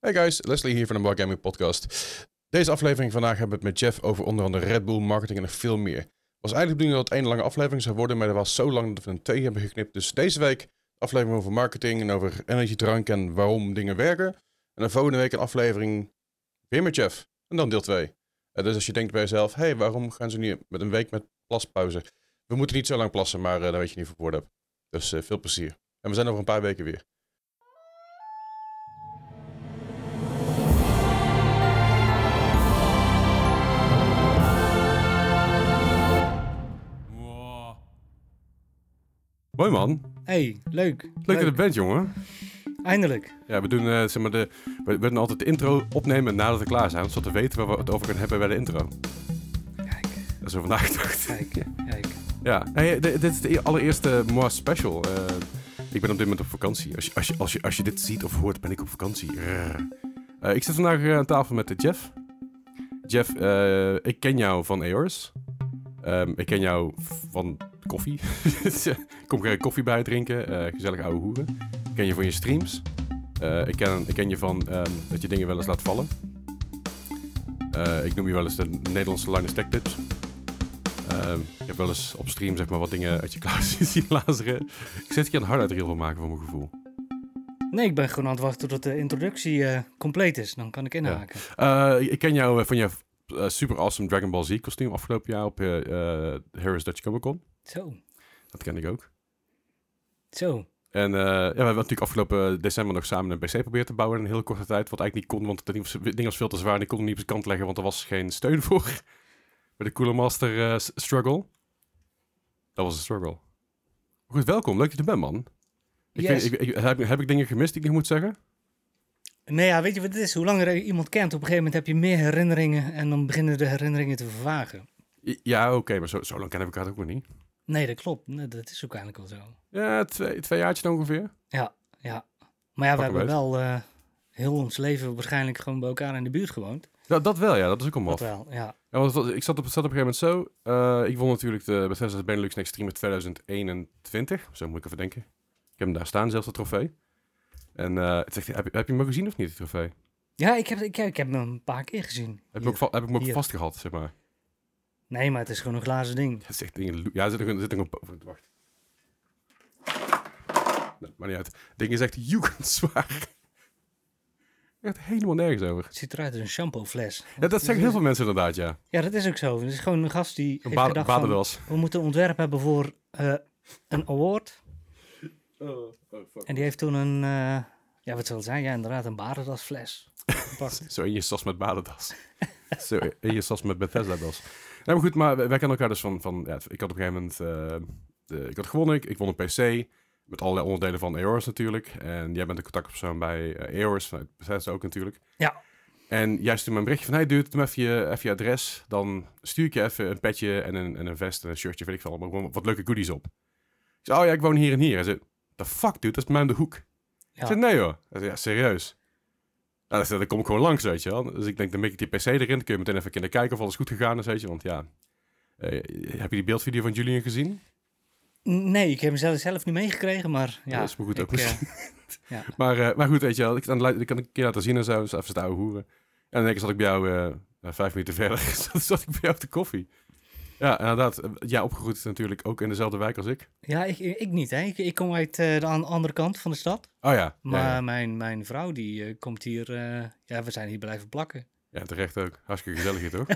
Hey guys, Leslie hier van de Bar Gaming Podcast. Deze aflevering vandaag hebben we het met Jeff over onder andere Red Bull, marketing en nog veel meer. Het was eigenlijk de bedoeling dat het één lange aflevering zou worden, maar er was zo lang dat we een twee hebben geknipt. Dus deze week aflevering over marketing en over energiedrank en waarom dingen werken. En dan volgende week een aflevering weer met Jeff. En dan deel 2. dus als je denkt bij jezelf, hey, waarom gaan ze nu met een week met plaspauze? We moeten niet zo lang plassen, maar uh, weet je niet voor woorden heb. Dus uh, veel plezier. En we zijn over een paar weken weer. Mooi man. Hey, leuk. Leuk, leuk. dat je bent, jongen. Eindelijk. Ja, we doen uh, zeg maar de. We willen altijd de intro opnemen nadat we klaar zijn, zodat we weten waar we het over kunnen hebben bij de intro. Kijk. Dat is over nagedacht. Kijk, kijk. Ja, hey, dit is de allereerste Moa Special. Uh, ik ben op dit moment op vakantie. Als je, als, je, als, je, als je dit ziet of hoort, ben ik op vakantie. Uh, ik zit vandaag aan tafel met Jeff. Jeff, ik ken jou van Eors. Um, ik ken jou van koffie. Kom er koffie bij drinken. Uh, gezellig ouwe hoeren. Ik ken je van je streams. Uh, ik, ken, ik ken je van um, dat je dingen wel eens laat vallen. Uh, ik noem je wel eens de Nederlandse Linus Tech Tips. Ehm, ik heb wel eens op stream zeg maar, wat dingen uit je kluis zien lazeren. Ik zit hier een hard reel van maken voor mijn gevoel. Nee, ik ben gewoon aan het wachten tot de introductie compleet is. Dan kan ik inhaken. Ja. ik ken jou van je super awesome Dragon Ball Z kostuum afgelopen jaar op Harris Dutch Comic Con. Zo. Dat ken ik ook. Zo. En uh, ja, we hebben natuurlijk afgelopen december nog samen een PC geprobeerd te bouwen in een hele korte tijd. Wat eigenlijk niet kon, want het ding was veel te zwaar en ik kon het niet op zijn kant leggen, want er was geen steun voor. Bij de Cooler Master struggle. Dat was een struggle. Goed, welkom. Leuk dat je er bent, man. Ik yes. ik, ik, heb, heb, ik dingen gemist die ik nog moet zeggen? Nee, ja, weet je wat het is? Hoe langer je iemand kent, op een gegeven moment heb je meer herinneringen en dan beginnen de herinneringen te vervagen. Ja, oké, maar zo, zo lang kennen we elkaar ook nog niet. Nee, dat klopt. Nee, dat is ook eigenlijk wel zo. Ja, twee, twee jaartjes ongeveer. Ja, ja. Maar ja, we hebben wel uh, heel ons leven waarschijnlijk gewoon bij elkaar in de buurt gewoond. Ja, dat wel, ja. Dat is ook een maf. Dat wel, ja. ja want ik zat op, zat op een gegeven moment zo. Uh, ik won natuurlijk de Bethesda Benelux Next Stream 2021. Zo moet ik even denken. Ik heb hem daar staan, zelfs de trofee. En uh, het zegt, heb, heb je hem gezien of niet, die trofee? Ja, ik heb, ik, heb, ik heb hem een paar keer gezien. Heb, ik heb ik hem ook vast gehad, zeg maar? Nee, maar het is gewoon een glazen ding. Het is echt een, ja, er zit er, zit er een... Wacht. Nee, maar niet uit. Het ding is echt zwaar. Echt helemaal nergens over. Het ziet eruit als een shampoofles. Ja, dat zeggen heel veel mensen inderdaad, ja. Ja, dat is ook zo. Het is gewoon een gast die een heeft gedacht we moeten ontwerp hebben voor uh, een award. Oh, oh, fuck. En die heeft toen een, uh, ja wat zal het zijn? Ja, inderdaad een badendasfles. Zo in je sas met badendas. Zo in je sas met Bethesda das. Nee, maar goed, maar wij, kennen elkaar dus van... van ja, ik had op een gegeven moment... Uh, de, ik had gewonnen, ik, ik won een PC... Met allerlei onderdelen van EOS natuurlijk. En jij bent de contactpersoon bij uh, EOS, vanuit Bethesda ook natuurlijk. Ja. En juist toen mijn berichtje van... Hey dude, doe even je, even je adres. Dan stuur ik je even een petje en een, en een vest en een shirtje, weet ik veel. Maar gewoon wat leuke goodies op. Ik zei, oh ja, ik woon hier en hier. Hij zei, the fuck dude, dat is mij om de hoek. Ja. Ik zei, nee hoor. Zei, ja, serieus. Nou, dan kom ik gewoon langs, weet je wel. Dus ik denk, dan maak ik die PC erin. Dan kun je meteen even kunnen kijken of alles goed gegaan is, weet je. Want ja, uh, heb je die beeldvideo van Julian gezien? Nee, ik heb hem zelf, zelf niet meegekregen, maar ja. dat is me goed ook uh, ja. maar, uh, maar goed, weet je wel. Ik, ik kan een keer laten zien en zo, dus even staan hoeren. En dan denk ik, zat ik bij jou vijf minuten verder, zat ik bij jou op de koffie. Ja, inderdaad. Ja, opgegroeid natuurlijk ook in dezelfde wijk als ik. Ja, ik, ik niet. Hè. Ik, ik kom uit uh, de andere kant van de stad. Oh ja. Maar ja, ja. Mijn, mijn vrouw, die uh, komt hier... Uh, ja, we zijn hier blijven plakken. Ja, terecht ook. Hartstikke gezellig hier, toch?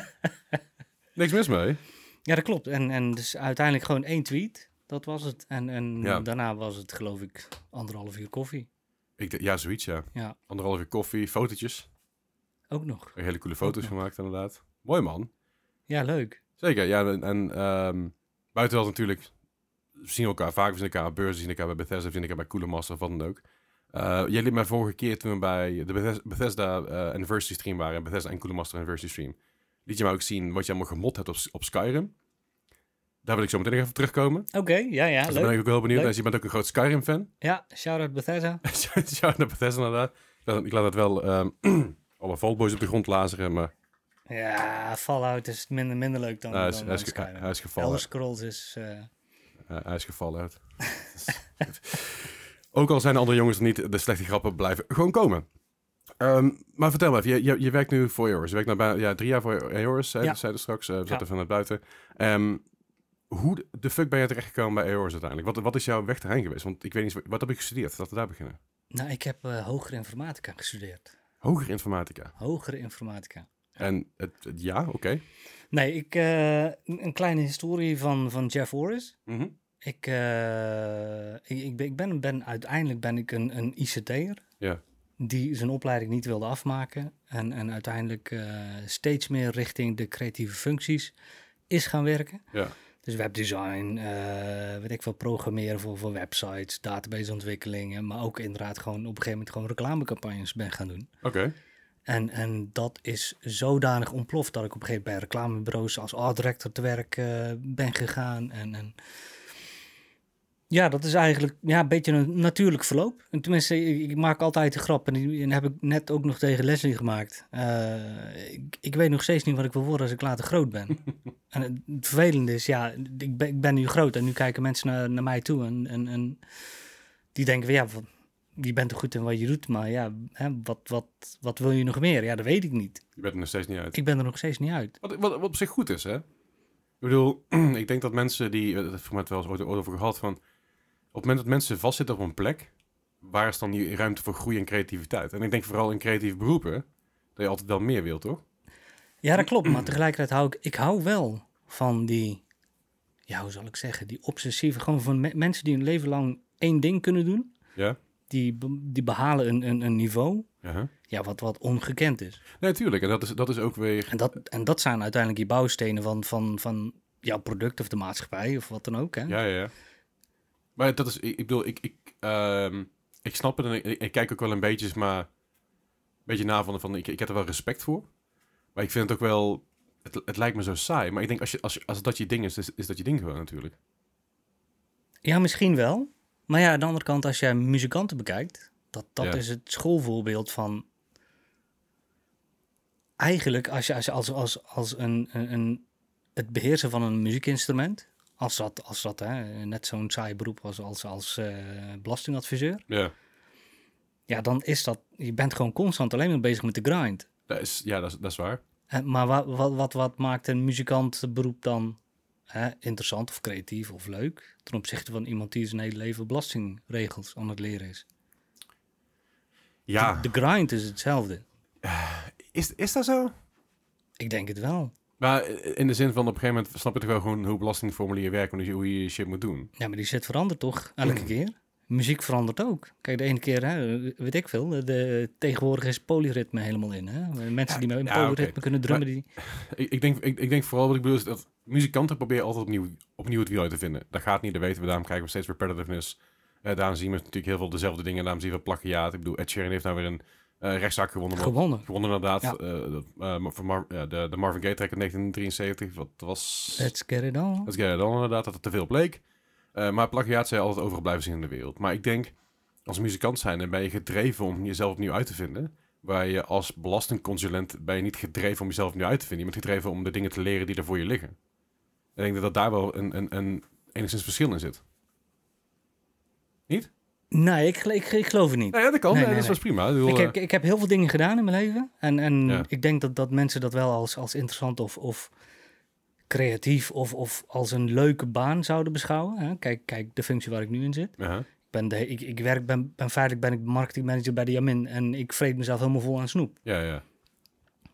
Niks mis mee. Ja, dat klopt. En, en dus uiteindelijk gewoon één tweet. Dat was het. En, en ja. daarna was het, geloof ik, anderhalf uur koffie. Ik, ja, zoiets, ja. ja. Anderhalf uur koffie, fotootjes. Ook nog. Hele coole foto's gemaakt, inderdaad. Mooi, man. Ja, leuk. Zeker, ja. En, en um, buiten wel natuurlijk we zien elkaar vaak, we zien elkaar op beurzen, zien elkaar bij Bethesda, we zien elkaar bij Cooler Master, wat dan ook. Uh, jij liet mij vorige keer toen we bij de Bethesda uh, Anniversary Stream waren, Bethesda en Cooler Master Anniversary Stream, liet je mij ook zien wat je allemaal gemod hebt op, op Skyrim. Daar wil ik zo meteen even terugkomen. Oké, okay, ja, ja. Dus daar ben ik ook wel benieuwd. Dus je bent ook een groot Skyrim-fan. Ja, shout-out Bethesda. shout-out Bethesda, inderdaad. Ik laat het wel um, alle op de grond lazeren, maar... Ja, Fallout is minder, minder leuk dan, uh, is, dan, hij, is, hij is gevallen. Elder Scrolls is... Uh... Uh, hij is gevallen. Ook al zijn de andere jongens niet, de slechte grappen blijven gewoon komen. Ehm, maar vertel me even, je, je, je, werkt nu voor EORS. Je werkt nou bijna ja, drie jaar voor EORS, hè, ja. zeiden straks. Uh, we zaten ja. vanuit buiten. Um, hoe de fuck ben je terechtgekomen bij EORS uiteindelijk? Wat, wat is jouw weg erheen geweest? Want ik weet niet, wat heb je gestudeerd? Laten we daar beginnen. Nou, ik heb uh, hogere informatica gestudeerd. Hogere informatica? Hogere informatica. En het, ja, oké. Nee, ik, uh, een kleine historie van, van Jeff Orris. Mm -hmm. ik, uh, ik, ik, ben, ik ben, ben, uiteindelijk ben ik een, een ICT'er. Ja. Die zijn opleiding niet wilde afmaken. En, en uiteindelijk uh, steeds meer richting de creatieve functies is gaan werken. Ja. Dus webdesign, weet ik veel, programmeren voor, voor websites, databaseontwikkelingen. Maar ook inderdaad gewoon op een gegeven moment gewoon reclamecampagnes ben gaan doen. Oké. Okay. En, en dat is zodanig ontploft dat ik op een gegeven moment bij reclamebureaus als art director te werk uh, ben gegaan. En, en ja, dat is eigenlijk ja, een beetje een natuurlijk verloop. En tenminste, ik, ik maak altijd de grap. En die, en heb ik net ook nog tegen Leslie gemaakt. Uh, ik, ik, weet nog steeds niet wat ik wil worden als ik later groot ben. en het, het, vervelende is, ja, ik ben, ik ben nu groot en nu kijken mensen naar, naar mij toe. En, en, en die denken van, ja, je bent er goed in wat je doet, maar ja, hè, wat, wat, wat wil je nog meer? Ja, dat weet ik niet. Je bent er nog steeds niet uit. Ik ben er nog steeds niet uit. Wat, wat, wat op zich goed is, hè? Ik bedoel, ik denk dat mensen die, dat heb ik wel eens ooit over gehad, van op het moment dat mensen vastzitten op een plek, waar is dan die ruimte voor groei en creativiteit? En ik denk vooral in creatieve beroepen, dat je altijd wel meer wilt, toch? Ja, dat klopt, maar tegelijkertijd hou ik, ik hou wel van die, ja, hoe zal ik zeggen, die obsessieve, gewoon van me mensen die een leven lang één ding kunnen doen. Ja die, die behalen een, een, een niveau uh -huh. ja, wat, wat ongekend is. Nee, natuurlijk. En dat is, dat is ook weer... En dat, en dat zijn uiteindelijk die bouwstenen van, van, van jouw product of de maatschappij of wat dan ook. Hè? Ja, ja, ja. Maar dat is, ik, ik bedoel, ik, ik, um, ik snap het en ik, ik, kijk ook wel een beetje, maar een beetje na van, van ik, ik heb er wel respect voor. Maar ik vind het ook wel, het, het lijkt me zo saai. Maar ik denk, als, je, als, als dat je ding is, is, is dat je ding gewoon natuurlijk. Ja, misschien wel. Maar ja, aan de andere kant, als jij muzikanten bekijkt, dat, dat ja. is het schoolvoorbeeld van. Eigenlijk, als je als, als, als, als een, een, een, het beheersen van een muziekinstrument, als dat, als dat hè, net zo'n saai beroep was als, als uh, belastingadviseur, ja. ja, dan is dat, je bent gewoon constant alleen maar bezig met de grind. Dat is, ja, dat is, dat is waar. En, maar wat, wat, wat, wat maakt een muzikant beroep dan hè, interessant of creatief of leuk ten opzichte van iemand die zijn hele leven belastingregels aan het leren is. Ja. De, de grind is hetzelfde. Is, is dat zo? Ik denk het wel. Maar in de zin van op een gegeven moment snap je toch wel gewoon hoe belastingformulieren werken en hoe je je shit moet doen. Ja, maar die shit verandert toch elke keer? Muziek verandert ook. Kijk, de ene keer, hè, weet ik veel, de, tegenwoordig is polyritme helemaal in. Hè? Mensen die met ja, polyritme okay. kunnen drummen. Maar, die... ik, ik, denk, ik, ik denk vooral wat ik bedoel is dat muzikanten proberen altijd opnieuw, opnieuw het wiel uit te vinden. Dat gaat niet, dat weten we. Daarom krijgen we steeds repetitiveness. Uh, daarom zien we natuurlijk heel veel dezelfde dingen. Daarom zien we plagiaat. Ik bedoel, Ed Sheeran heeft nou weer een uh, rechtszaak gewonnen. Gewonnen. Gewonnen inderdaad. Ja. Uh, voor Mar de, de Marvin Gaye track in 1973. Wat was... Let's get it on. Let's get it on inderdaad. Dat het te veel bleek. Maar plagiaat je altijd overal blijven zien in de wereld. Maar ik denk, als muzikant zijn, dan ben je gedreven om jezelf opnieuw uit te vinden. Waar je als belastingconsulent ben je niet gedreven om jezelf opnieuw uit te vinden. Je bent gedreven om de dingen te leren die er voor je liggen. Ik denk dat, dat daar wel een, een, een enigszins verschil in zit. Niet? Nee, ik, ik, ik geloof het niet. Ja, dat kan. Nee, nee, nee, dat is prima. Ik, heb, eh, ik heb heel veel dingen gedaan in mijn leven. En, en Ja. ik denk dat, dat mensen dat wel als, als interessant of, of creatief of, of als een leuke baan zouden beschouwen. Hè? Kijk, kijk, de functie waar ik nu in zit. Ik, ben de, ik, ik werk, ben, ben feitelijk ben ik marketingmanager bij de Jamin. En ik vreet mezelf helemaal vol aan snoep. ja, ja.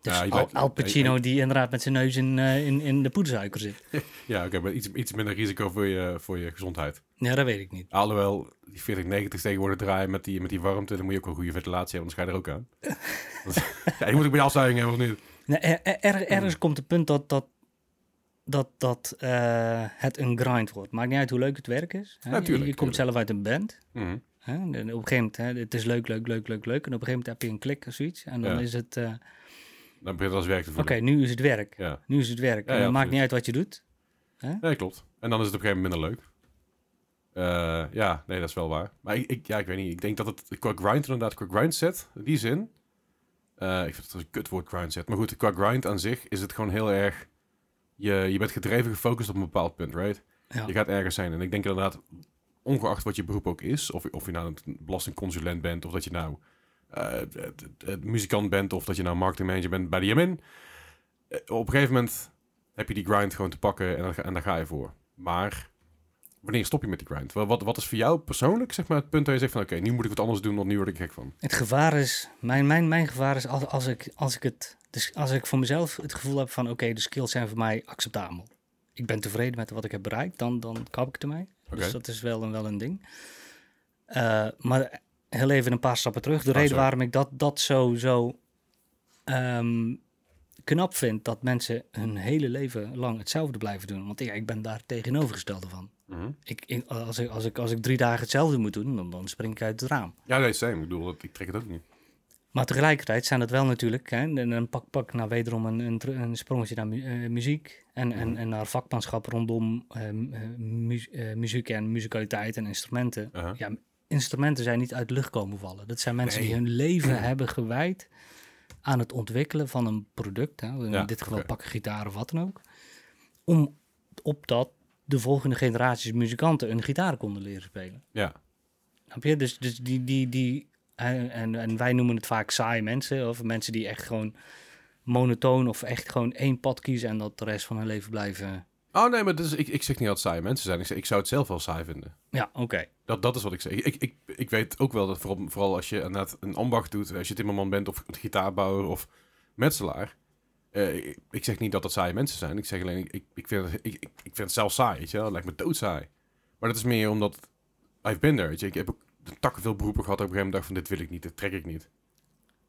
Dus Ja, Al, Pacino die inderdaad met zijn neus in, eh, in, in de poedersuiker zit. Ja, oké, maar iets, iets minder risico voor je, voor je gezondheid. Ja, dat weet ik niet. Alhoewel, die 40, 90 tegenwoordig draaien met die, met die warmte, dan moet je ook een goede ventilatie hebben, anders ga je er ook aan. Ja, je moet ook bij afzuiging hebben, of niet? Nee, er, er- er- ergens komt het punt dat, dat, dat, dat eh, het een grind wordt. Maakt niet uit hoe leuk het werk is. Hè? Ja, je, tuurlijk, je komt zelf uit een band. Mhm. Hè? En op een gegeven moment, hè, het is leuk, leuk, leuk, leuk, leuk. En op een gegeven moment heb je een klik of zoiets. En dan Ja. is het, eh, Dan begint het als werk te oké, voelen. nu is het werk. Ja. Nu is het werk. En het maakt niet uit wat je doet. Nee, klopt. En dan is het op een gegeven moment minder leuk. Eh, ja, nee, dat is wel waar. Maar ik, ik, ja, ik weet niet. Ik denk dat het qua grind inderdaad, qua grind set, in die zin. ik vind het een kutwoord grind set. Maar goed, qua grind aan zich is het gewoon heel erg... Je, je bent gedreven gefocust op een bepaald punt, right? Ja. Je gaat ergens zijn. En ik denk inderdaad, ongeacht wat je beroep ook is, of, of je nou een belastingconsulent bent, of dat je nou eh, muzikant bent of dat je nou marketingmanager bent bij de Yamin. Eh, op een gegeven moment heb je die grind gewoon te pakken en, en daar ga je voor. Maar wanneer stop je met die grind? Wat, wat, wat is voor jou persoonlijk zeg maar, het punt dat je zegt van oké, nu moet ik wat anders doen, want nu word ik gek van. Het gevaar is, mijn, mijn, mijn gevaar is als, als, ik, als, ik het, dus als ik voor mezelf het gevoel heb van oké, de skills zijn voor mij acceptabel. Ik ben tevreden met wat ik heb bereikt, dan, dan kap ik ermee. Oké. Dus dat is wel een, wel een ding. Eh, maar heel even een paar stappen terug. De Oh, reden sorry. waarom ik dat, dat zo, zo ehm, knap vind, dat mensen hun hele leven lang hetzelfde blijven doen. Want ja, ik ben daar tegenovergestelde van. Mhm. Ik, als, ik, als, ik, als ik drie dagen hetzelfde moet doen, dan, dan spring ik uit het raam. Ja, nee, same. Ik bedoel, dat- ik trek het ook niet. Maar tegelijkertijd zijn dat wel natuurlijk, hè, en dan pak, pak nou wederom een, een, een sprongetje naar mu- eh, muziek en, en, en naar vakmanschap rondom ehm, eh, mu- eh, muziek en muzikaliteit en instrumenten. Ja, instrumenten zijn niet uit de lucht komen vallen. Dat zijn mensen Nee. die hun leven hebben gewijd aan het ontwikkelen van een product. Hè, in Ja, dit geval oké. pakken gitaar of wat dan ook. Om op dat de volgende generaties muzikanten een gitaar konden leren spelen. Ja, Snap je? Dus, dus die, die, die en, en, en wij noemen het vaak saaie mensen, of mensen die echt gewoon monotoon of echt gewoon één pad kiezen en dat de rest van hun leven blijven. Oh nee, maar dus, ik, ik zeg niet dat het saaie mensen zijn. Ik, ik zou het zelf wel saai vinden. Ja, oké. Dat, dat is wat ik zeg. Ik, ik, ik weet ook wel dat vooral, vooral als je inderdaad een ambacht doet, als je timmerman bent of gitaarbouwer of metselaar. Eh, ik, zeg niet dat dat saaie mensen zijn. Ik zeg alleen, ik, ik, vind, het, ik, ik, ik vind het zelf saai, weet je wel. Het lijkt me doodsaai. Maar dat is meer omdat, I've been there, weet je. Ik heb ook takken veel beroepen gehad. Op een gegeven moment dacht van, dit wil ik niet, dit trek ik niet.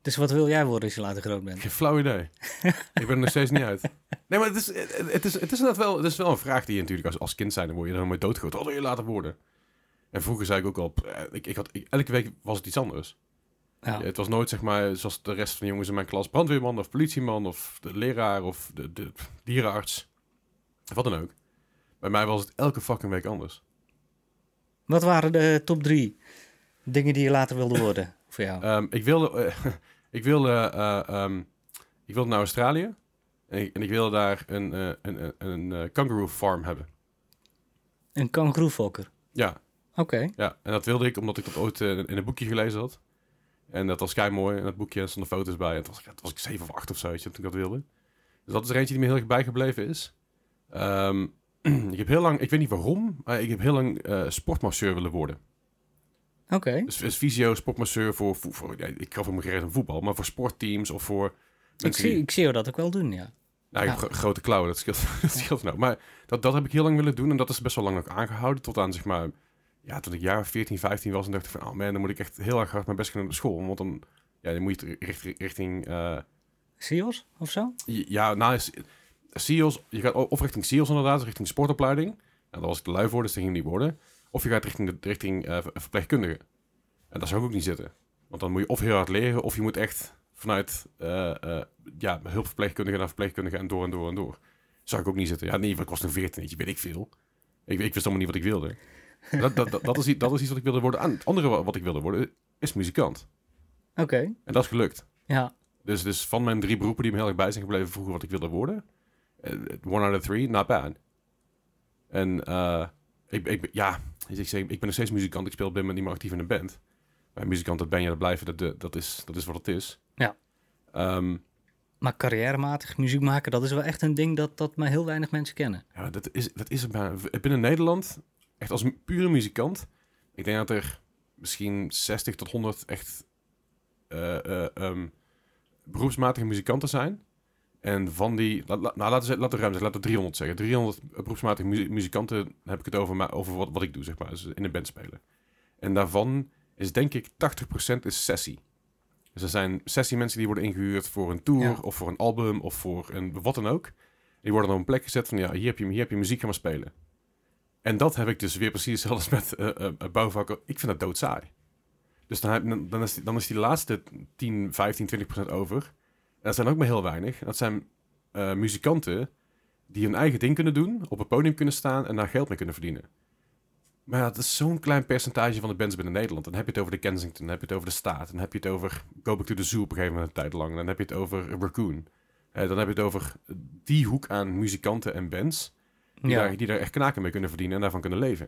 Dus wat wil jij worden als je later groot bent? Geen flauw idee. ik ben er nog steeds niet uit. Nee, maar het is, het, is, het is inderdaad wel, het is wel een vraag die je natuurlijk als, als kind zijn, dan word je dan nooit doodgegooid. Wat wil je later worden? En vroeger zei ik ook al, eh, ik, ik had, ik- elke week was het iets anders. Ja. Het was nooit zeg maar zoals de rest van de jongens in mijn klas, brandweerman of politieman of de leraar of de, de dierenarts. Wat dan ook. Bij mij was het elke fucking week anders. Wat waren de top drie dingen die je later wilde worden voor jou? Ehm, ik wilde, eh, ik wilde, eh, ehm, ik wilde naar Australië en ik, en ik wilde daar een, eh, een, een, een kangaroo farm hebben. Een kangeroefokker. Ja, Oké. ja, en dat wilde ik omdat ik dat ooit in een boekje gelezen had. En dat was kei mooi. En dat boekje stonden foto's bij. En toen was, ik, toen was ik zeven of acht of zo, weet je, toen ik dat wilde. Dus dat is er eentje die me heel erg bijgebleven is. Ehm, ik heb heel lang, ik weet niet waarom, maar ik heb heel lang eh, sportmasseur willen worden. Oké. Dus, dus fysio, sportmasseur voor, voor, voor ja, ik gaf hem gerecht aan voetbal, maar voor sportteams of voor Ik zie, die- ik zie jou dat ook wel doen, ja. nou, ik heb Ja. grote klauwen, dat scheelt, dat scheelt nou. Maar dat, dat heb ik heel lang willen doen en dat is best wel lang ook aangehouden. Tot aan, zeg maar, ja, toen ik jaar 14, 15 was en dacht ik van, oh man, dan moet ik echt heel erg hard mijn best gaan doen op school. Want dan, ja, dan moet je richting, richting eh, Sios of zo? ja, nou, je gaat of richting SEALS inderdaad, richting sportopleiding. Nou, daar was ik te lui voor, dus dat ging niet worden. Of je gaat richting, de, richting eh, ver- verpleegkundige. En daar zou ik ook niet zitten. Want dan moet je of heel hard leren, of je moet echt vanuit eh, eh, ja, hulpverpleegkundige naar verpleegkundige en door en door en door. Zou ik ook niet zitten. Ja, nee, ik was een 14, weet ik veel. Ik, ik wist allemaal niet wat ik wilde. Dat, dat, dat, dat, is, iets- dat is iets wat ik wilde worden. En het andere wa- wat ik wilde worden is muzikant. Oké. En dat is gelukt. Ja. Dus, dus van mijn drie beroepen die me heel erg bij zijn gebleven vroeger wat ik wilde worden. eh, one out of three, not bad. En eh, ik, ik, ja, ik, zeg, ik ben nog steeds muzikant. Ik speel op dit moment niet meer actief in een band. Maar muzikant, dat ben je, dat blijven, dat, dat, is, dat is wat het is. Ja. Ehm, Maar carrièrematig muziek maken, dat is wel echt een ding dat, dat maar heel weinig mensen kennen. ja, dat is, dat is er bijna. Binnen Nederland, echt als pure muzikant, ik denk dat er misschien 60 tot 100 echt eh, eh, ehm, beroepsmatige muzikanten zijn. En van die, la- la- nou laten we, laten we ruim zeggen, laten we 300 zeggen. 300 beroepsmatige mu- muzikanten heb ik het over, maar over wat, wat ik doe, zeg maar. Dus in een band spelen. En daarvan is denk ik 80% is sessie. Dus er zijn sessiemensen die worden ingehuurd voor een tour Ja. of voor een album of voor een wat dan ook. Die worden dan op een plek gezet van ja, hier heb je, hier heb je muziek, ga maar spelen. En dat heb ik dus weer precies als met eh, bouwvakken. Ik vind dat doodsaai. Dus dan, dan, is die, dan is die laatste 10, 15, 20 procent over. En dat zijn ook maar heel weinig. Dat zijn muzikanten die hun eigen ding kunnen doen, op het podium kunnen staan en daar geld mee kunnen verdienen. Maar dat is zo'n klein percentage van de bands binnen Nederland. Dan heb je het over de Kensington, dan heb je het over de Staat, dan heb je het over Go Back to the Zoo op een gegeven moment een tijd lang. Dan heb je het over Raccoon. Dan heb je het over die hoek aan muzikanten en bands die, Ja. daar, die daar echt knaken mee kunnen verdienen en daarvan kunnen leven.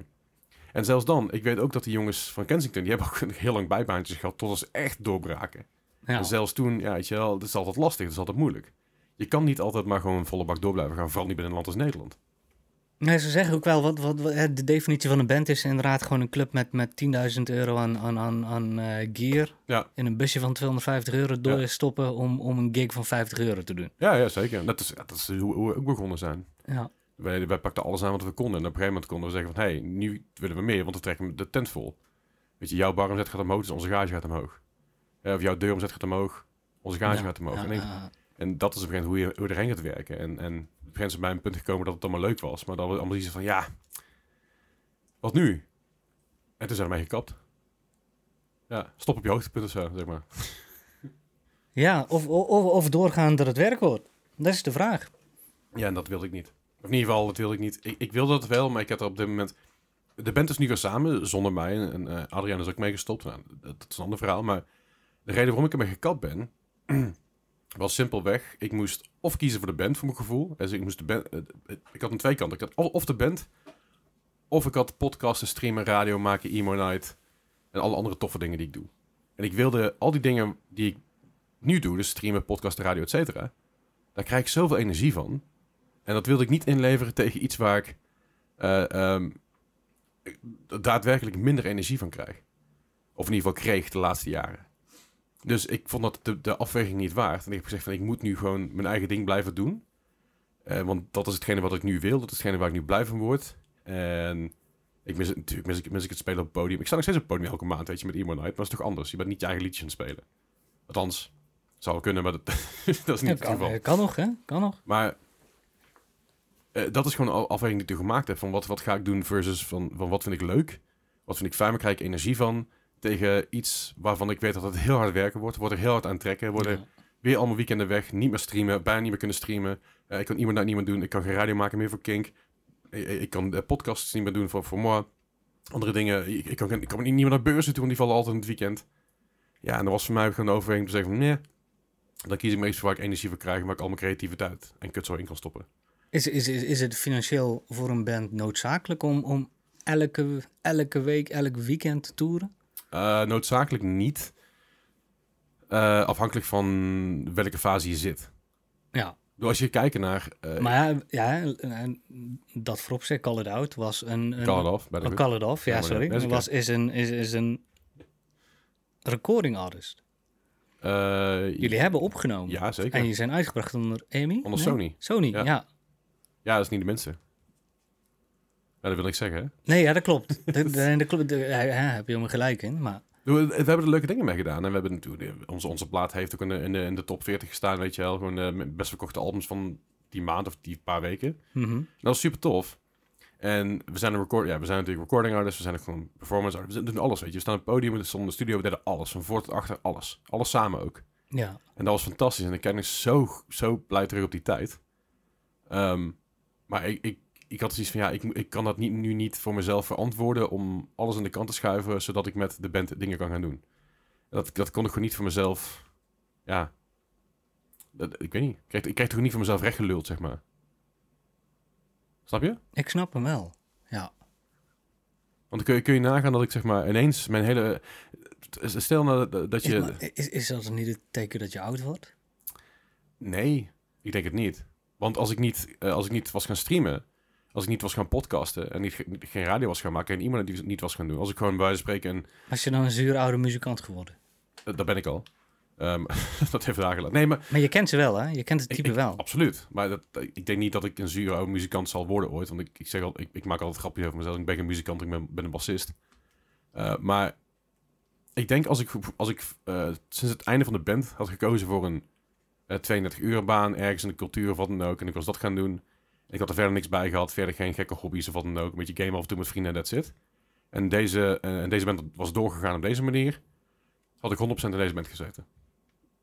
En zelfs dan, ik weet ook dat die jongens van Kensington, die hebben ook heel lang bijbaantjes gehad tot ze echt doorbraken. Ja. En zelfs toen, ja, weet je wel, het is altijd lastig, het is altijd moeilijk. Je kan niet altijd maar gewoon volle bak door blijven gaan, vooral niet binnen een land als Nederland. Nee, ze zeggen ook wel, wat, wat, de definitie van een band is inderdaad gewoon een club met, met 10.000 euro aan, aan, aan, aan eh, gear. Ja. In een busje van 250 euro Ja. doorstoppen om, om een gig van 50 euro te doen. Ja, ja zeker. Dat is, dat is hoe, hoe we ook begonnen zijn. Ja, Wij, wij pakten alles aan wat we konden. En op een gegeven moment konden we zeggen van... hé, hey, nu willen we meer, want we trekken de tent vol. Weet je, jouw baromzet gaat omhoog, dus onze gage gaat omhoog. Ja, of jouw deuromzet gaat omhoog, onze gage Ja, gaat omhoog. ja, en, dat is op een gegeven moment hoe je, hoe gaat werken. En, en op een gegeven bij een punt gekomen dat het allemaal leuk was. Maar dat we allemaal iets van, ja, wat nu? En toen zijn we mee gekapt. Ja, stop op je hoogtepunt of zo, zeg maar. ja of, of, of doorgaan dat het werk wordt. Dat is de vraag. Ja, en dat wilde ik niet. Of in ieder geval, dat wilde ik niet. Ik, ik wilde dat wel, maar ik had er op dit moment... De band is nu weer samen, zonder mij. En eh, Adriaan is ook meegestopt. Nou, dat is een ander verhaal. Maar de reden waarom ik ermee gekapt ben... was simpelweg, ik moest of kiezen voor de band, voor mijn gevoel. Dus ik moest de band... eh, eh, ik had een twee kanten. Ik had of- of de band... Of ik had podcasten, streamen, radio maken, emo night... En alle andere toffe dingen die ik doe. En ik wilde al die dingen die ik nu doe... Dus streamen, podcasten, radio, et cetera... Daar krijg ik zoveel energie van... En dat wilde ik niet inleveren tegen iets waar ik eh, ehm, daadwerkelijk minder energie van krijg. Of in ieder geval kreeg de laatste jaren. Dus ik vond dat de, de afweging niet waard. En ik heb gezegd van ik moet nu gewoon mijn eigen ding blijven doen. Eh, want dat is hetgene wat ik nu wil. Dat is hetgene waar ik nu blij van word. En ik mis het natuurlijk, mis ik, mis ik het spelen op het podium. Ik sta nog steeds op het podium elke maand, weet je, met Emo Night. Maar dat is toch anders? Je bent niet je eigen liedjes aan het spelen. Althans, zou kunnen, maar dat, dat is niet Ja, het kan, geval. eh, kan nog, hè? Kan nog. Maar eh, dat is gewoon een afweging die ik toen gemaakt heb. Van wat, wat ga ik doen versus van, van wat vind ik leuk? Wat vind ik fijn? Waar krijg ik energie van? Tegen iets waarvan ik weet dat het heel hard werken wordt. Wordt er heel hard aan trekken. Worden Ja. weer allemaal weekenden weg. Niet meer streamen. Bijna niet meer kunnen streamen. Eh, ik kan iemand naar niemand doen. Ik kan geen radio maken meer voor Kink. Ik, ik kan eh, podcasts niet meer doen voor, voor moi. Andere dingen. Ik, ik, kan, ik kan niet meer naar beurzen toe. Want die vallen altijd in het weekend. Ja, en dat was voor mij gewoon de overweging te zeggen van... Nee, dan kies ik iets waar ik energie voor krijg. Waar ik al mijn creativiteit en kut zo in kan stoppen. Is, is, is, is het financieel voor een band noodzakelijk om, om elke, elke week, elk weekend te toeren? Eh, noodzakelijk niet. Eh, afhankelijk van welke fase je zit. Ja, Dus als je kijkt naar... eh maar ja, ja dat voorop zeg, Call It Out was een... een Call it off, bij de goed. Call It Off, ja, sorry. dat was, is, een, is, is een recording artist. Jullie hebben opgenomen. Ja, zeker. En jullie zijn uitgebracht onder EMI? Onder Sony. Sony, Ja. ja. Ja, dat is niet de minste. Ja, dat wil ik zeggen, hè. Nee, ja, dat klopt. klopt. Daar daar heb je helemaal gelijk in. Maar We, we hebben er leuke dingen mee gedaan. En we hebben natuurlijk... Onze, onze plaat heeft ook in de, in, de, in de top 40 gestaan, weet je wel. Gewoon de met best verkochte albums van die maand of die paar weken. mhm. Dat was super tof. En we zijn een record, ja, we zijn natuurlijk recording artists, we zijn ook gewoon performance artists. We doen alles, weet je. We staan op het podium, we stonden in de studio, we deden alles. Van voor tot achter, alles. Alles samen ook. ja. En dat was fantastisch. En ik kijk nog zo, zo blij terug op die tijd. Ehm, maar ik, ik, ik had zoiets van, ja, ik, ik kan dat niet, nu niet voor mezelf verantwoorden om alles aan de kant te schuiven, zodat ik met de band dingen kan gaan doen. Dat, dat kon ik gewoon niet voor mezelf, ja, dat, ik weet niet. Ik krijg, ik krijg toch niet voor mezelf rechtgeluld, zeg maar. Snap je? Ik snap hem wel. Ja. Want dan kun je, kun je nagaan dat ik zeg maar ineens mijn hele... Stel nou dat, dat Is, je... maar- is, is dat niet het teken dat je oud wordt? Nee, ik denk het niet. Want als ik niet, eh, als ik niet was gaan streamen, als ik niet was gaan podcasten en niet, ge- geen radio was gaan maken en iemand die niet was gaan doen, als ik gewoon bij wijze van spreken, en Als je dan een zuur oude muzikant geworden? eh, dat ben ik al. Ehm, dat heeft dagen laten. Nee, maar Maar je kent ze wel, hè? Je kent het type ik- wel. absoluut. Maar dat, ik denk niet dat ik een zure oude muzikant zal worden ooit. Want ik, ik zeg al, ik, ik maak altijd grapjes over mezelf. Ik ben geen muzikant, ik ben, ben een bassist. Eh, maar ik denk als ik, als ik sinds het einde van de band had gekozen voor een 32 uur baan ergens in de cultuur of wat dan ook. En ik was dat gaan doen. Ik had er verder niks bij gehad. Verder geen gekke hobby's of wat dan ook. Een beetje game af en toe met vrienden en that's it. En deze, eh, en deze band was doorgegaan op deze manier. Had ik 100% in deze band gezeten.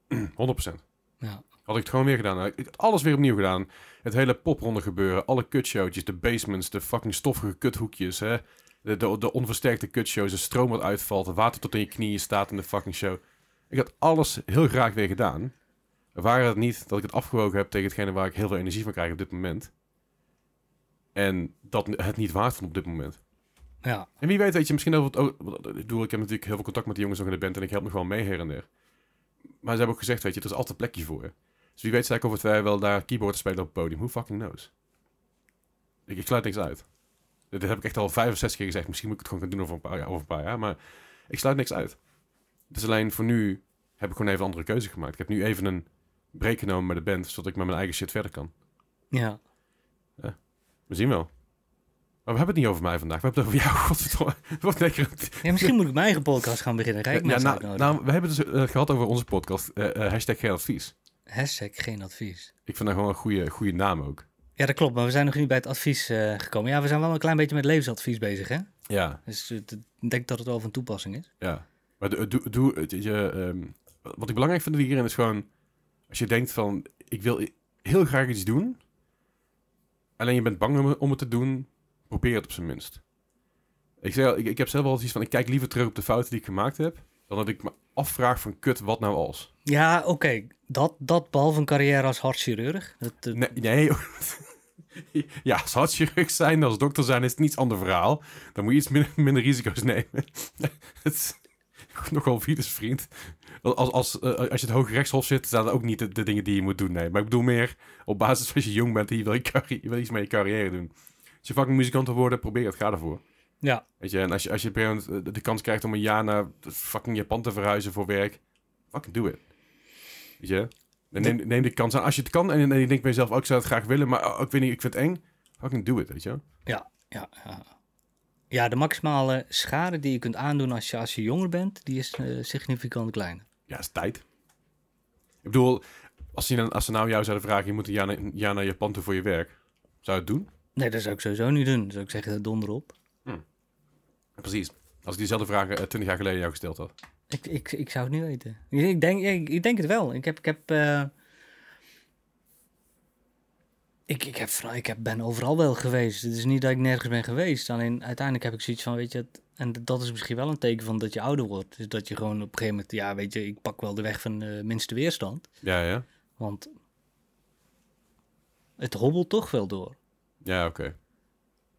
100%. Ja. Had ik het gewoon weer gedaan. Ik had alles weer opnieuw gedaan. Het hele popronde gebeuren. Alle kutshowtjes. De basements. De fucking stoffige kuthoekjes. Hè? De, de, de onversterkte kutshows. De stroom wat uitvalt. Het water tot in je knieën staat in de fucking show. Ik had alles heel graag weer gedaan. Waren het niet dat ik het afgewogen heb tegen hetgene waar ik heel veel energie van krijg op dit moment. En dat het niet waard vond op dit moment. Ja, En wie weet, weet je, misschien over het... ook- want, Ik bedoel, ik heb natuurlijk heel veel contact met de jongens nog in de band en ik help nog wel mee her en der. Maar ze hebben ook gezegd, weet je, er is altijd een plekje voor. Dus wie weet, zei ik over twee jaar wel daar keyboard spelen op het podium. Who fucking knows? Ik, ik sluit niks uit. Dit heb ik echt al vijf of zes keer gezegd. Misschien moet ik het gewoon gaan doen over een paar jaar, over een paar jaar. Maar ik sluit niks uit. Dus alleen voor nu heb ik gewoon even een andere keuze gemaakt. Ik heb nu even een break genomen met de band, zodat ik met mijn eigen shit verder kan. ja. We zien wel. Maar we hebben het niet over mij vandaag. We hebben het over jou. Godverdomme. Wat lekker. ja misschien moet ik mijn eigen podcast gaan beginnen. Ik Ja, nou, nou, we hebben het dus eh, gehad over onze podcast. eh, eh, hashtag geen advies. Hashtag geen advies. Ik vind dat gewoon een goede, goede naam ook. Ja, dat klopt. Maar we zijn nog niet bij het advies eh, gekomen. Ja, we zijn wel een klein beetje met levensadvies bezig, hè? Ja, Dus eh, ik denk dat het wel van toepassing is. ja. Maar doe, ehm, wat ik belangrijk vind hierin is gewoon... Als je denkt van, ik wil heel graag iets doen... Alleen je bent bang om, het te doen... Probeer het op zijn minst. Ik, zeg, ik, ik heb zelf wel iets van, ik kijk liever terug op de fouten die ik gemaakt heb... Dan dat ik me afvraag van, kut, wat nou als? Ja, oké. Dat, dat behalve een carrière als hartchirurg. Dat, dat- Nee, nee. ja, als hartchirurg zijn, als dokter zijn, is het een iets ander verhaal. Dan moet je iets minder, minder risico's nemen. het nogal virus, vriend. Als, als, eh, als je het Hoge Rechtshof zit, zijn dat ook niet de, de dingen die je moet doen. Nee, maar ik bedoel meer op basis van als je jong bent en je wil, je, je wil iets met je carrière doen. Als je fucking muzikant wil worden, probeer het, ga ervoor. ja, Weet je, en als je, als je op een gegeven moment, eh, de kans krijgt om een jaar naar fucking Japan te verhuizen voor werk, fucking do it. Weet je? En Neem, neem de kans aan. Als je het kan en, en je denkt bij jezelf, oh, ik zou het graag willen, maar oh, ik weet niet, ik vind het eng, fucking do it, weet je? ja, ja, ja. Ja, de maximale schade die je kunt aandoen als je, als je jonger bent, die is eh, significant kleiner. Ja, is tijd. Ik bedoel, als, je, als ze nou jou zouden vragen, je moet een jaar, naar, een jaar naar Japan toe voor je werk, zou je het doen? Nee, dat zou ik sowieso niet doen. Dan zou ik zeggen, donder op. Precies. Als ik diezelfde vragen eh, 20 jaar geleden jou gesteld had. Ik, ik, ik zou het niet weten. Ik, denk, ik, ik denk het wel. Ik heb... Ik heb eh, ik, ik, heb, ik heb, ben overal wel geweest. Het is niet dat ik nergens ben geweest. Alleen uiteindelijk heb ik zoiets van, weet je... Het, en dat is misschien wel een teken van dat je ouder wordt. Dus dat je gewoon op een gegeven moment... Ja, weet je, ik pak wel de weg van de minste weerstand. Ja, ja. Want het hobbelt toch wel door. Ja, oké.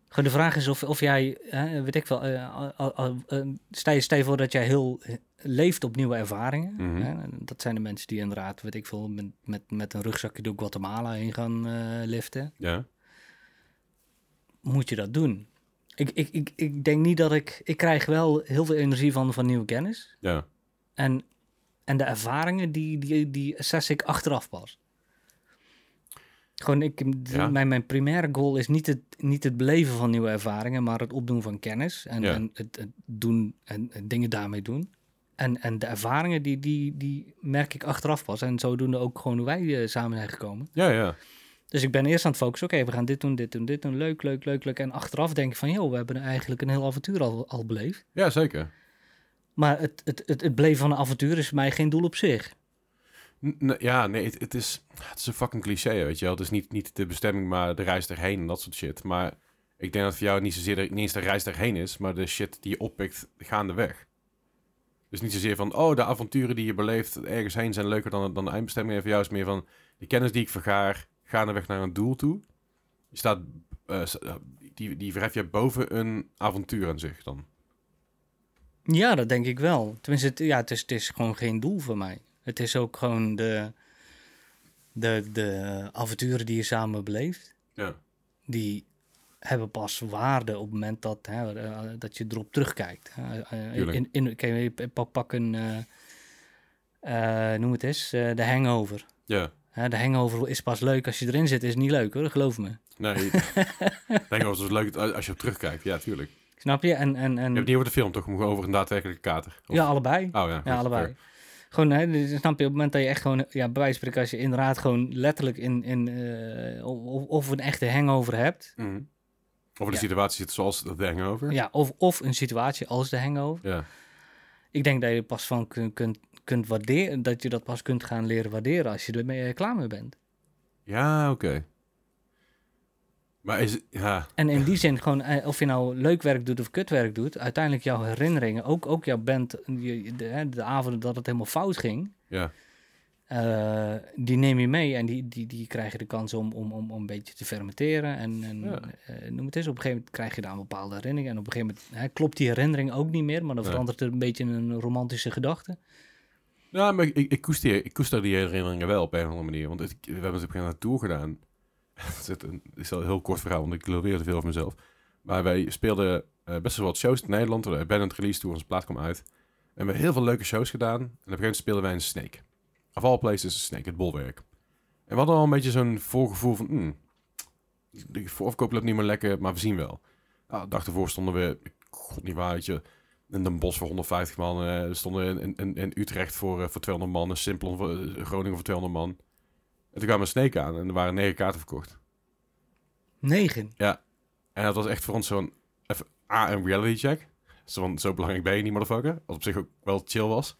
Gewoon de vraag is of, of jij, hè, weet ik wel, eh, eh, stel, je, stel je voor dat jij heel eh, leeft op nieuwe ervaringen. Mhm. Hè? Dat zijn de mensen die inderdaad, weet ik veel, met, met, met een rugzakje door Guatemala heen gaan eh, liften. Ja. Moet je dat doen? Ik, ik, ik, ik denk niet dat ik, ik krijg wel heel veel energie van, van nieuwe kennis. Ja. En, en de ervaringen, die, die, die assess ik achteraf pas. Gewoon, ik, Ja. mijn, mijn primaire goal is niet het, niet het beleven van nieuwe ervaringen, maar het opdoen van kennis en, Ja. en het, het doen en, en dingen daarmee doen. En, en de ervaringen, die, die, die merk ik achteraf pas. En zodoende ook gewoon hoe wij eh, samen zijn gekomen. Ja, ja. Dus ik ben eerst aan het focussen, oké, we gaan dit doen, dit doen, dit doen. Leuk, leuk, leuk, leuk. En achteraf denk ik van, joh, we hebben eigenlijk een heel avontuur al, al beleefd. Ja, zeker. Maar het, het, het, het beleven van een avontuur is voor mij geen doel op zich. N- ja, nee, het, het is, het is een fucking cliché, weet je wel. Het is niet, niet de bestemming, maar de reis erheen en dat soort shit. Maar ik denk dat voor jou niet zozeer de, niet eens de reis erheen is, maar de shit die je oppikt gaandeweg. Dus niet zozeer van, oh, de avonturen die je beleeft ergens heen zijn leuker dan, dan de eindbestemming. En voor jou is meer van, de kennis die ik vergaar gaandeweg naar een doel toe. Je staat, eh, eh, die, die verhef je boven een avontuur aan zich dan. Ja, dat denk ik wel. Tenminste, het, ja, het, is, het is gewoon geen doel voor mij. Het is ook gewoon de, de, de avonturen die je samen beleeft. Ja. Die hebben pas waarde op het moment dat, hè, eh, dat je erop terugkijkt. Eh, eh, in, in, je pak, pak een, noem het eens, de hangover. Ja. De hangover is pas leuk als je erin zit, is niet leuk hoor, geloof me. Nee, het is leuk als je op terugkijkt. Ja, tuurlijk. Snap je? En, en, Je en hebt het niet over de film, toch? Over een daadwerkelijke kater. Of- ja, allebei. Oh ja. Ja, allebei. fair. Gewoon, hè, dus snap je, op het moment dat je echt gewoon, ja, bij wijze van spreken, als je inderdaad gewoon letterlijk in, in of, of een echte hangover hebt, Mhm. Of de Ja. situatie zit zoals de hangover. ja, of, of een situatie als de hangover. Ja. Ik denk dat je pas van kunt, kunt, kunt waarderen, dat je dat pas kunt gaan leren waarderen als je ermee klaar mee bent. Ja, oké. Maar is. Ja. En in die zin, gewoon, eh, of je nou leuk werk doet of kutwerk doet, uiteindelijk jouw herinneringen, ook, ook jouw band, de, hè, de avonden dat het helemaal fout ging, Ja. Eh, die neem je mee en die, die, die krijgen de kans om, om, om, om een beetje te fermenteren. En, en Ja. eh, noem het eens, op een gegeven moment krijg je daar een bepaalde herinnering. En op een gegeven moment hè, klopt die herinnering ook niet meer, maar dan verandert er een beetje in een romantische gedachte. Ja, maar ik, ik, ik, koester, ik koester die herinneringen wel op een of andere manier. Want het- we hebben natuurlijk een tour gedaan. Het is het al een heel kort verhaal, want ik lul weer te veel over mezelf. Maar wij speelden eh, best wel wat shows in Nederland. De Abandoned Release Tour, onze plaat kwam uit. En we hebben heel veel leuke shows gedaan. En op een gegeven moment speelden wij een Snake. Of all places Snake, het bolwerk. En we hadden al een beetje zo'n voorgevoel van... Hmm, de voorverkoop loopt niet meer lekker, maar we zien wel. Nou, de dag ervoor stonden we, god niet waar, je, in Den Bosch voor 150 man. eh, we stonden in, in, in Utrecht voor, eh, voor 200 man. In Simplon voor eh, Groningen voor 200 man. En toen kwam een Snake aan en er waren negen kaarten verkocht. Negen. En dat was echt voor ons zo'n... Even, A, een reality check. Zo, van, zo belangrijk ben je niet, motherfucker. Wat op zich ook wel chill was.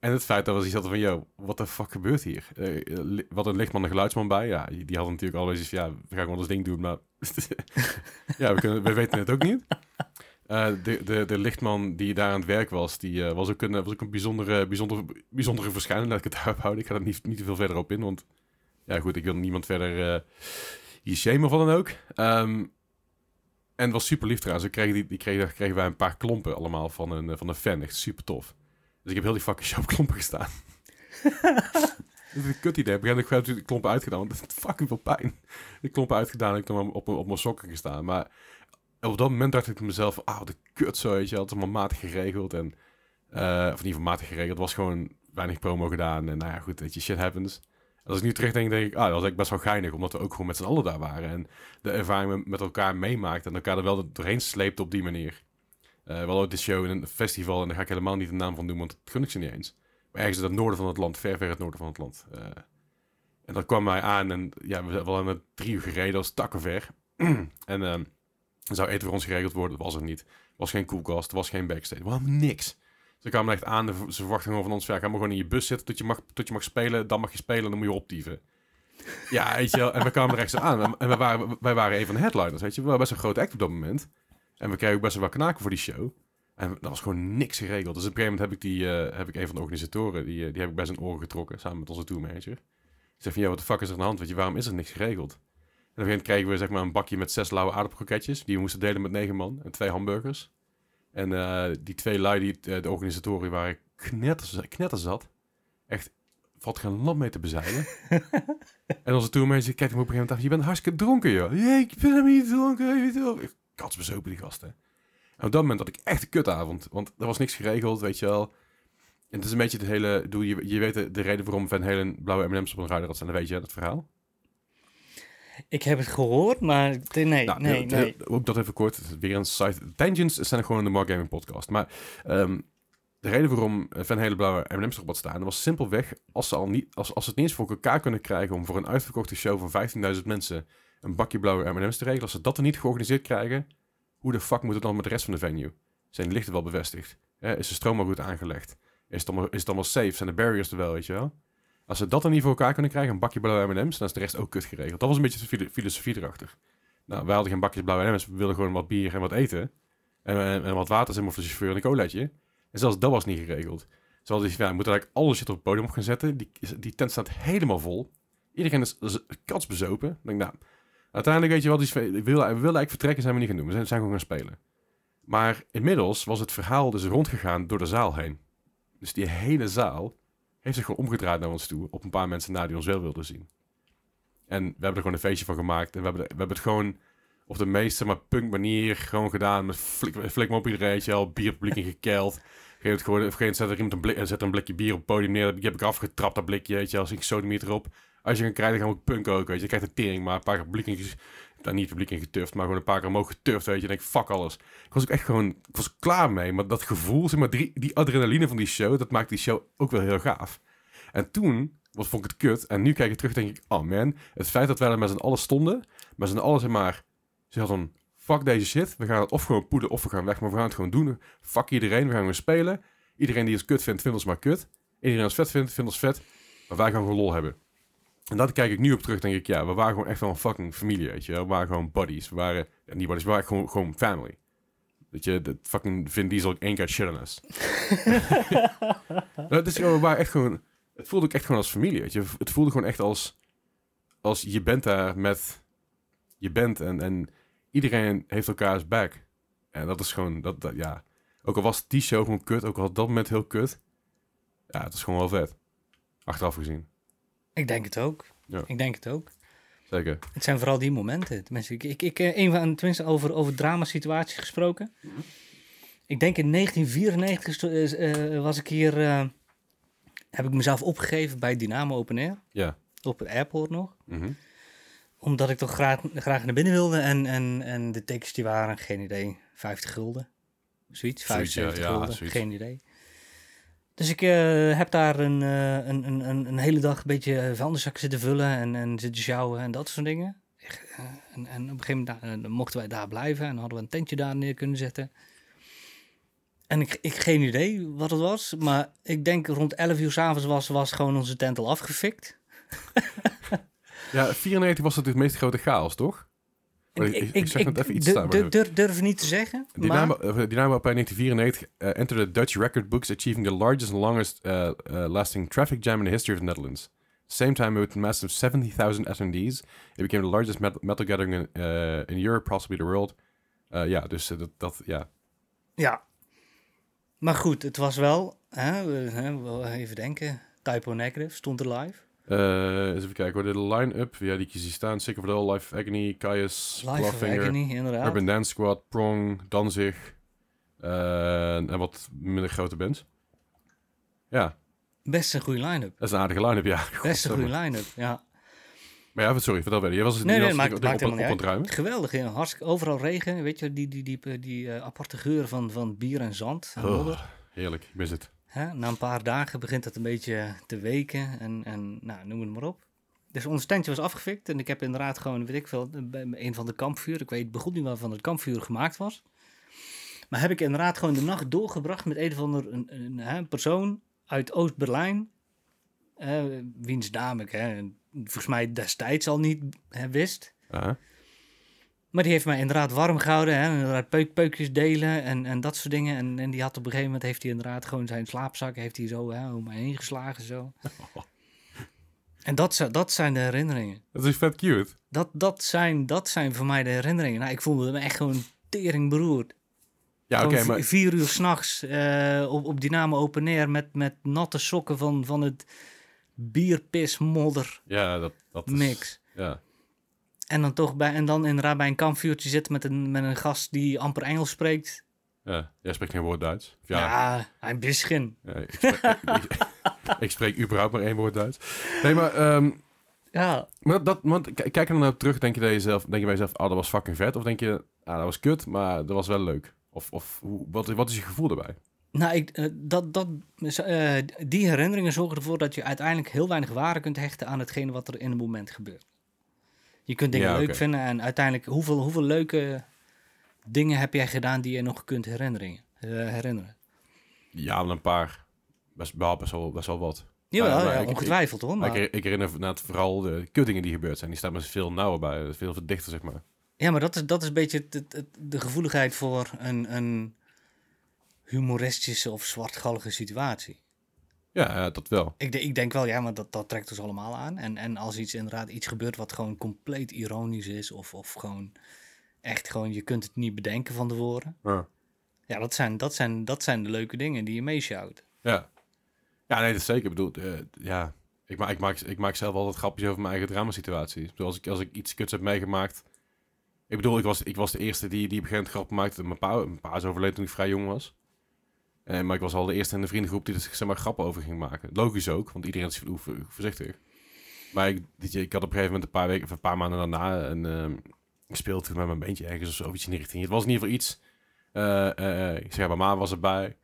En het feit dat we iets hadden van... Yo, wat de fuck gebeurt hier? Eh, wat een lichtman en geluidsman bij. Ja, die die hadden natuurlijk alweer iets van... Ja, we gaan gewoon ons ding doen, maar... ja, we, kunnen, we weten het ook niet. Eh, de, de, de lichtman die daar aan het werk was... Die eh, was ook een, was ook een bijzondere, bijzondere, bijzondere verschijning. Laat ik het daarop houden. Ik ga er niet, niet te veel verder op in, want... Ja, goed, ik wil niemand verder... hier shamen wat dan ook. Ehm, en het was super lief trouwens. We kregen, die, die kregen, kregen wij een paar klompen allemaal van een, van een fan. Echt super tof. Dus ik heb heel die fucking show op klompen gestaan. Dat is een kut idee. Ik heb de klompen uitgedaan, want het doet fucking veel pijn. De klompen uitgedaan en ik heb dan op, op mijn sokken gestaan. Maar op dat moment dacht ik mezelf, ah, wat een kut zo, weet je. wel. Het is allemaal matig geregeld. En, eh, of in ieder geval matig geregeld. Het was gewoon weinig promo gedaan. En nou ja, goed, weet je, shit happens. En als ik nu terugdenk, denk ik, ah, dat was eigenlijk best wel geinig. Omdat we ook gewoon met z'n allen daar waren. En de ervaring met- met elkaar meemaakt. En elkaar er wel doorheen sleept op die manier. Eh we hadden ooit de show in een festival. En daar ga ik helemaal niet de naam van doen, want dat gun ik ze niet eens. Maar ergens in het noorden van het land, ver, ver het noorden van het land. Eh, en dat kwam mij aan en ja, we hadden met drie uur gereden, dat was takkenver. en ehm, er zou eten voor ons geregeld worden, dat was er niet. Was geen koelkast, was geen backstage, was niks. Ze kwamen echt aan, ze verwachten gewoon van ons, ja, ga maar gewoon in je bus zitten tot je mag, tot je mag spelen, dan mag je spelen en dan moet je optieven. Ja, weet je wel, en we kwamen er echt aan. En we waren, wij waren een van de headliners, weet je. We waren best een grote act op dat moment. En we kregen ook best wel knaken voor die show. En dat was gewoon niks geregeld. Dus op een gegeven moment heb ik, die, eh, heb ik een van de organisatoren, die, eh, die heb ik bij zijn oren getrokken, samen met onze tourmanager. Ik zeg van, ja, wat de fuck is er aan de hand? Weet je, waarom is er niks geregeld? En op een gegeven moment kregen we zeg maar een bakje met zes lauwe aardappelkroketjes. Die we moesten delen met negen man. En twee hamburgers. En eh, die twee lui, die, de organisatoren, waren knetter, knetterzat. Echt, valt geen land mee te bezeilen. en onze tourmanager kijkt hem op een gegeven moment af. Je bent hartstikke dronken, joh. Nee, ik ben helemaal niet dronken. Katsbezopen, die gasten. En op dat moment had ik echt een kutavond. Want er was niks geregeld, weet je wel. En het is een beetje het hele... bedoel, Je, je weet de, de reden waarom Van Halen blauwe M&M's op een ruider had staan. Dan weet je dat verhaal. Ik heb het gehoord, maar nee, Nou, nee, de- nee. ook dat even kort. Weer een site. Tangents zijn gewoon in de Mark Gaming podcast. Maar ehm, de reden waarom Van Hele blauwe M&M's erop had staan, was simpelweg als ze, al niet, als, als ze het niet eens voor elkaar kunnen krijgen om voor een uitverkochte show van 15.000 mensen een bakje blauwe M&M's te regelen. Als ze dat er niet georganiseerd krijgen, hoe de fuck moet het dan met de rest van de venue? Zijn lichten wel bevestigd? Is de stroom al goed aangelegd? Is het, allemaal, is het allemaal safe? Zijn de barriers er wel, weet je wel? Als ze dat er niet voor elkaar kunnen krijgen, een bakje blauwe M&M's, dan is de rest ook kut geregeld. Dat was een beetje de filo- filosofie erachter. Nou, wij hadden geen bakjes blauwe M&M's. We wilden gewoon wat bier en wat eten. En, en, wat water, zeg maar, voor de chauffeur en een colaatje. En zelfs dat was niet geregeld. Ze hadden ja, we moeten eigenlijk alle shit op het podium op gaan zetten. Die, die tent staat helemaal vol. Iedereen is, is katsbezopen. Denk, nou, uiteindelijk weet je wat, we wilden eigenlijk vertrekken, zijn we niet gaan doen. We zijn, zijn gewoon gaan spelen. Maar inmiddels was het verhaal dus rondgegaan door de zaal heen. Dus die hele zaal heeft zich gewoon omgedraaid naar ons toe. Op een paar mensen na die ons wel wilden zien. En we hebben er gewoon een feestje van gemaakt. En we hebben, we hebben het gewoon op de meest zeg maar, punk manier gewoon gedaan. Met flik, flik op iedereen, wel, bierpubliek ingekeld. Gegeven moment gewoon, moment zet er iemand een, blik, zet een blikje bier op het podium neer. Die heb ik afgetrapt, dat blikje, weet je wel. Als ik sodemiet erop. Als je een krijgt, dan gaan we ook punk ook, weet je. Je krijgt een tering, maar een paar keer in, nou, niet publiek in geturfd, maar gewoon een paar keer omhoog geturfd, weet je. Dan denk fuck alles. Ik was ook echt gewoon, ik was klaar mee. Maar dat gevoel, zeg maar, die, die adrenaline van die show, dat maakt die show ook wel heel gaaf. En toen was, vond ik het kut. En nu kijk ik terug, denk ik, oh man, het feit dat wij er met z'n allen stonden, met z'n allen, zeg maar, ze hadden, fuck deze shit, we gaan het of gewoon poeden of we gaan weg, maar we gaan het gewoon doen. Fuck iedereen, we gaan gewoon spelen. Iedereen die ons kut vindt, vindt ons maar kut. Iedereen ons vet vindt, vindt ons vet. Maar wij gaan gewoon lol hebben. En dat kijk ik nu op terug, denk ik, ja, we waren gewoon echt wel een fucking familie, weet je wel. We waren gewoon buddies. We waren, ja, niet buddies, we waren gewoon, gewoon family. Weet je, dat fucking Vin Diesel één keer shit on us. Nou, het is gewoon, we waren echt gewoon het voelde ook echt gewoon als familie, weet je. Het voelde gewoon echt als, als je bent daar met je bent en, en iedereen heeft elkaars back. En dat is gewoon, dat, dat, ja. Ook al was die show gewoon kut, ook al had dat moment heel kut. Ja, het is gewoon wel vet. Achteraf gezien. Ik denk het ook. Ja. Ik denk het ook. Zeker. Het zijn vooral die momenten. Tenminste, ik, ik, ik eh, een van, tenminste over, over dramasituaties gesproken. Ik denk in 1994 sto- eh, eh, was ik hier, heb ik mezelf opgegeven bij Dynamo Open Air. Ja. Op het airport nog. Mhm. Omdat ik toch graag, graag naar binnen wilde. En, en, en de tickets die waren, geen idee, 50 gulden. Zoiets, Zoiets, ja, 75 ja, gulden, zoiets. geen idee. Dus ik eh, heb daar een, eh, een, een, een, een hele dag een beetje vuilniszak zitten vullen en, en zitten sjouwen en dat soort dingen. Eh, En, en op een gegeven moment eh, dan mochten wij daar blijven en hadden we een tentje daar neer kunnen zetten. En ik, ik geen idee wat het was, maar ik denk rond 11 uur s'avonds was, was gewoon onze tent al afgefikt. Ja, 94 was het het meest grote chaos, toch? Maar ik- ik- ik zeg even iets staan, maar durf, durf niet te zeggen. maar, Dynamo, uh, Dynamo op 1994 uh, entered the Dutch record books, achieving the largest and longest uh, uh, lasting traffic jam in the history of the Netherlands. Same time, with a massive 70,000 attendees, it became the largest met- metal gathering in, uh, in Europe, possibly the world. Ja, dus dat, dat, ja. Ja. Maar goed, het was wel, hè, even denken, Typo Negative stond er live. Uh, eens even kijken hoor, de line-up, ja, die hier staan. Sick of It All, Life of Agony, Caius, of Clawfinger, Agony. Urban Dance Squad, Prong, Danzig uh, en wat minder grote bands. Ja, Best een goede line-up. dat is een aardige line-up, ja. Best een goede line-up, ja. Maar ja, sorry, vertel verder. Jij was, Nee, jij nee, was maakt, op, maakt op, helemaal op, het. Geweldig, ja. hartstikke overal regen. Weet je, die, die, die, die, eh, aparte geur van, van bier en zand en. Oh, heerlijk, ik mis het. Hè? Na een paar dagen begint het een beetje te weken en, en nou, noem het maar op. Dus ons tentje was afgefikt en ik heb inderdaad gewoon, weet ik veel, een van de kampvuur, ik weet begon niet waarvan het kampvuur gemaakt was. Maar heb ik inderdaad gewoon de nacht doorgebracht met een of ander een, een, persoon uit Oost-Berlijn. eh, wiens naam ik hè, volgens mij destijds al niet hè, wist. Maar die heeft mij inderdaad warm gehouden. Hè? Inderdaad peuk, peukjes delen en, en dat soort dingen. En, en die had op een gegeven moment heeft hij inderdaad gewoon zijn slaapzak heeft hij zo hè, om mij heen geslagen. Zo. En dat, dat zijn de herinneringen. dat is vet cute. Dat, dat, zijn, dat zijn voor mij de herinneringen. Nou, ik voelde me echt gewoon tering beroerd. Ja, oké, maar... Vier uur s'nachts eh op, op Dynamo Open Air met, met natte sokken van, van het bierpismodder Ja, dat, dat is... mix. Ja. En dan toch bij, en dan inderdaad bij een kampvuurtje zitten met een, met een gast die amper Engels spreekt. ja, jij spreekt geen woord Duits. Of Ja, ja, een ja, ik, spreek, ik, ik spreek überhaupt maar één woord Duits. Nee, maar... ehm, Ja, maar dat, want kijk er dan naar terug, denk je, dat jezelf, denk je bij jezelf, oh, dat was fucking vet? Of denk je, ah, dat was kut, maar dat was wel leuk? Of, of hoe, wat, wat is je gevoel daarbij? nou, ik, eh, dat, dat, eh, die herinneringen zorgen ervoor dat je uiteindelijk heel weinig waarde kunt hechten aan hetgene wat er in het moment gebeurt. Je kunt dingen Ja, leuk vinden en uiteindelijk, hoeveel, hoeveel leuke dingen heb jij gedaan die je nog kunt herinneren? eh, herinneren? Ja, een paar. Best, wel, best, wel, best wel wat. Jawel, maar ja, ik- ongetwijfeld hoor. Maar ik, ik herinner inderdaad vooral de kuttingen die gebeurd zijn. Die staan me veel nauwer bij, veel dichter, zeg maar. ja, maar dat is, dat is een beetje het- de gevoeligheid voor een, een humoristische of zwartgallige situatie. Ja, dat wel. Ik, de- ik denk wel, ja, maar dat, dat trekt ons allemaal aan. En, en als iets inderdaad iets gebeurt wat gewoon compleet ironisch is, of, of gewoon echt gewoon, je kunt het niet bedenken van tevoren. Ja. Ja, dat zijn, dat zijn, dat zijn de leuke dingen die je meeschouwt. Ja, ja nee, dat is zeker. Ik bedoel, eh, ja, ik, ma ik, maak, ik maak zelf altijd grapjes over mijn eigen dramasituaties. Ik bedoel, als ik, als ik iets kuts heb meegemaakt... Ik bedoel, ik was, ik was de eerste die, die op een gegeven moment grappen maakte. Mijn pa, mijn pa is overleden toen ik vrij jong was. Eh, maar ik was al de eerste in de vriendengroep die er zeg maar, grappen over ging maken. Logisch ook, want iedereen is voorzichtig. Maar ik, je, ik had op een gegeven moment een paar weken of een paar maanden daarna... een ehm, ik speelde toen met mijn beentje ergens of zo, iets in die richting. Het was in ieder geval iets... eh, eh, ik zeg, mijn ma was erbij.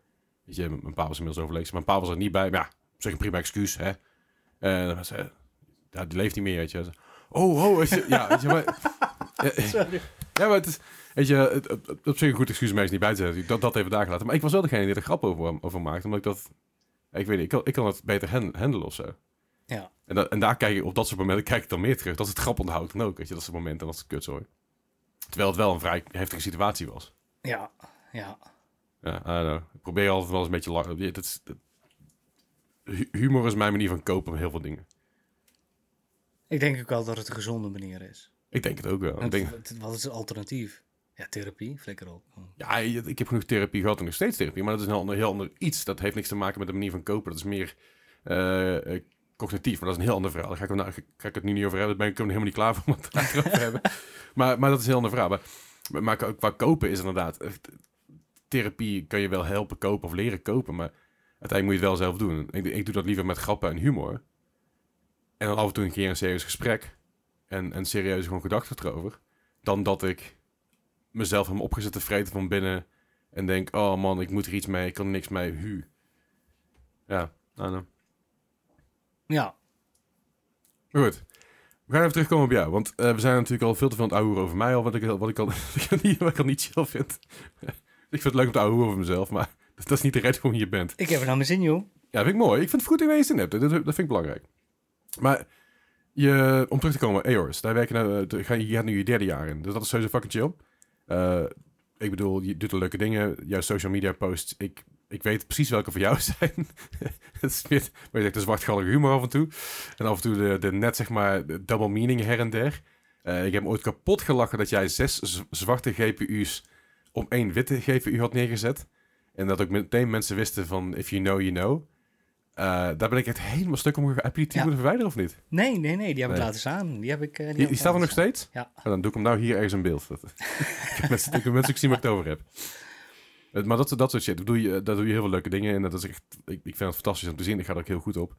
Weet je, mijn pa was inmiddels overleden. dus Mijn pa was er niet bij. Maar ja, zich een prima excuus, hè. En dan was ze, ja, die leeft niet meer, weet je. Oh, oh, je, ja, weet je, maar... Ja, ja, maar het is, weet je, op zich een goed excuus om eens niet bij te zetten. Dat, dat even daar gelaten. Maar ik was wel degene die er grap over, over maakte, omdat ik dat... Ik weet niet, ik kan, ik kan het beter han- handelen of zo. Ja. En, da- en daar kijk ik, op dat soort momenten kijk ik dan meer terug. Dat is het grap onthoud dan ook, weet je. Dat soort momenten en dat is het kut, hoor. Terwijl het wel een vrij heftige situatie was. Ja, ja. Ja, I don't know. Ik probeer altijd wel eens een beetje... la- Het is, humor is mijn manier van kopen met heel veel dingen. Ik denk ook wel dat het een gezonde manier is. Ik denk het ook wel. Ik denk, Wat is het alternatief? Ja, therapie, flikker op. ja, je- ik heb genoeg therapie gehad en nog steeds therapie, maar dat is een heel ander, heel ander iets. Dat heeft niks te maken met de manier van kopen. Dat is meer eh, eh, cognitief, maar dat is een heel ander verhaal. Daar ga ik, nou- ga ik het nu niet over hebben. Daar ben ik helemaal niet klaar voor om het te hebben. Maar, maar dat is een heel ander verhaal. Maar, maar qua- qua kopen is inderdaad... eh, Therapie kan je wel helpen kopen of leren kopen, maar uiteindelijk moet je het wel zelf doen. Ik, ik doe dat liever met grappen en humor. En dan af en toe een keer een serieus gesprek. En, en serieus gewoon gedachten erover. Dan dat ik mezelf hem opgezet te vreten van binnen. En denk, oh man, ik moet er iets mee. Ik kan er niks mee. Hu. Ja, nou. Ja, Maar goed. We gaan even terugkomen op jou. Want eh, we zijn natuurlijk al veel te veel aan het ouwen over mij al. Wat ik, wat ik, al, wat ik, niet, wat ik al niet chill vind. ik vind het leuk om te ouwen over mezelf. Maar dat, is niet de reden waarom je bent. ik heb er nou mijn zin, joh. Ja, vind ik mooi. Ik vind het goed dat je eens in hebt. Dat, dat vind ik belangrijk. Maar je, om terug te komen, EORS. Daar werken nou, eh, ga je gaat nu je derde jaar in. Dus dat is sowieso fucking chill. Eh, ik bedoel, je doet er leuke dingen. Jouw social media posts. Ik, ik weet precies welke voor jou zijn. Het is meer, maar je zegt de zwartgallige humor af en toe. En af en toe de, de net zeg maar double meaning her en der. Eh, ik heb ooit kapot gelachen dat jij zes zwarte GPU's om één witte GPU had neergezet. En dat ook meteen mensen wisten van if you know, you know. Eh, daar ben ik echt helemaal stuk om. Heb je die Ja. moeten verwijderen of niet? Nee, nee, nee, die heb ik Nee. laten staan. Die heb ik... eh, Die, die ik staat er nog steeds? Ja. Nou, dan doe ik hem nou hier ergens in beeld. Dat, ik mensen, ik mensen ook zien wat ik het over heb. Maar dat, dat soort shit, daar doe, je, daar doe je heel veel leuke dingen in. En dat is echt, ik, ik vind het fantastisch om te zien. Ik ga er ook heel goed op.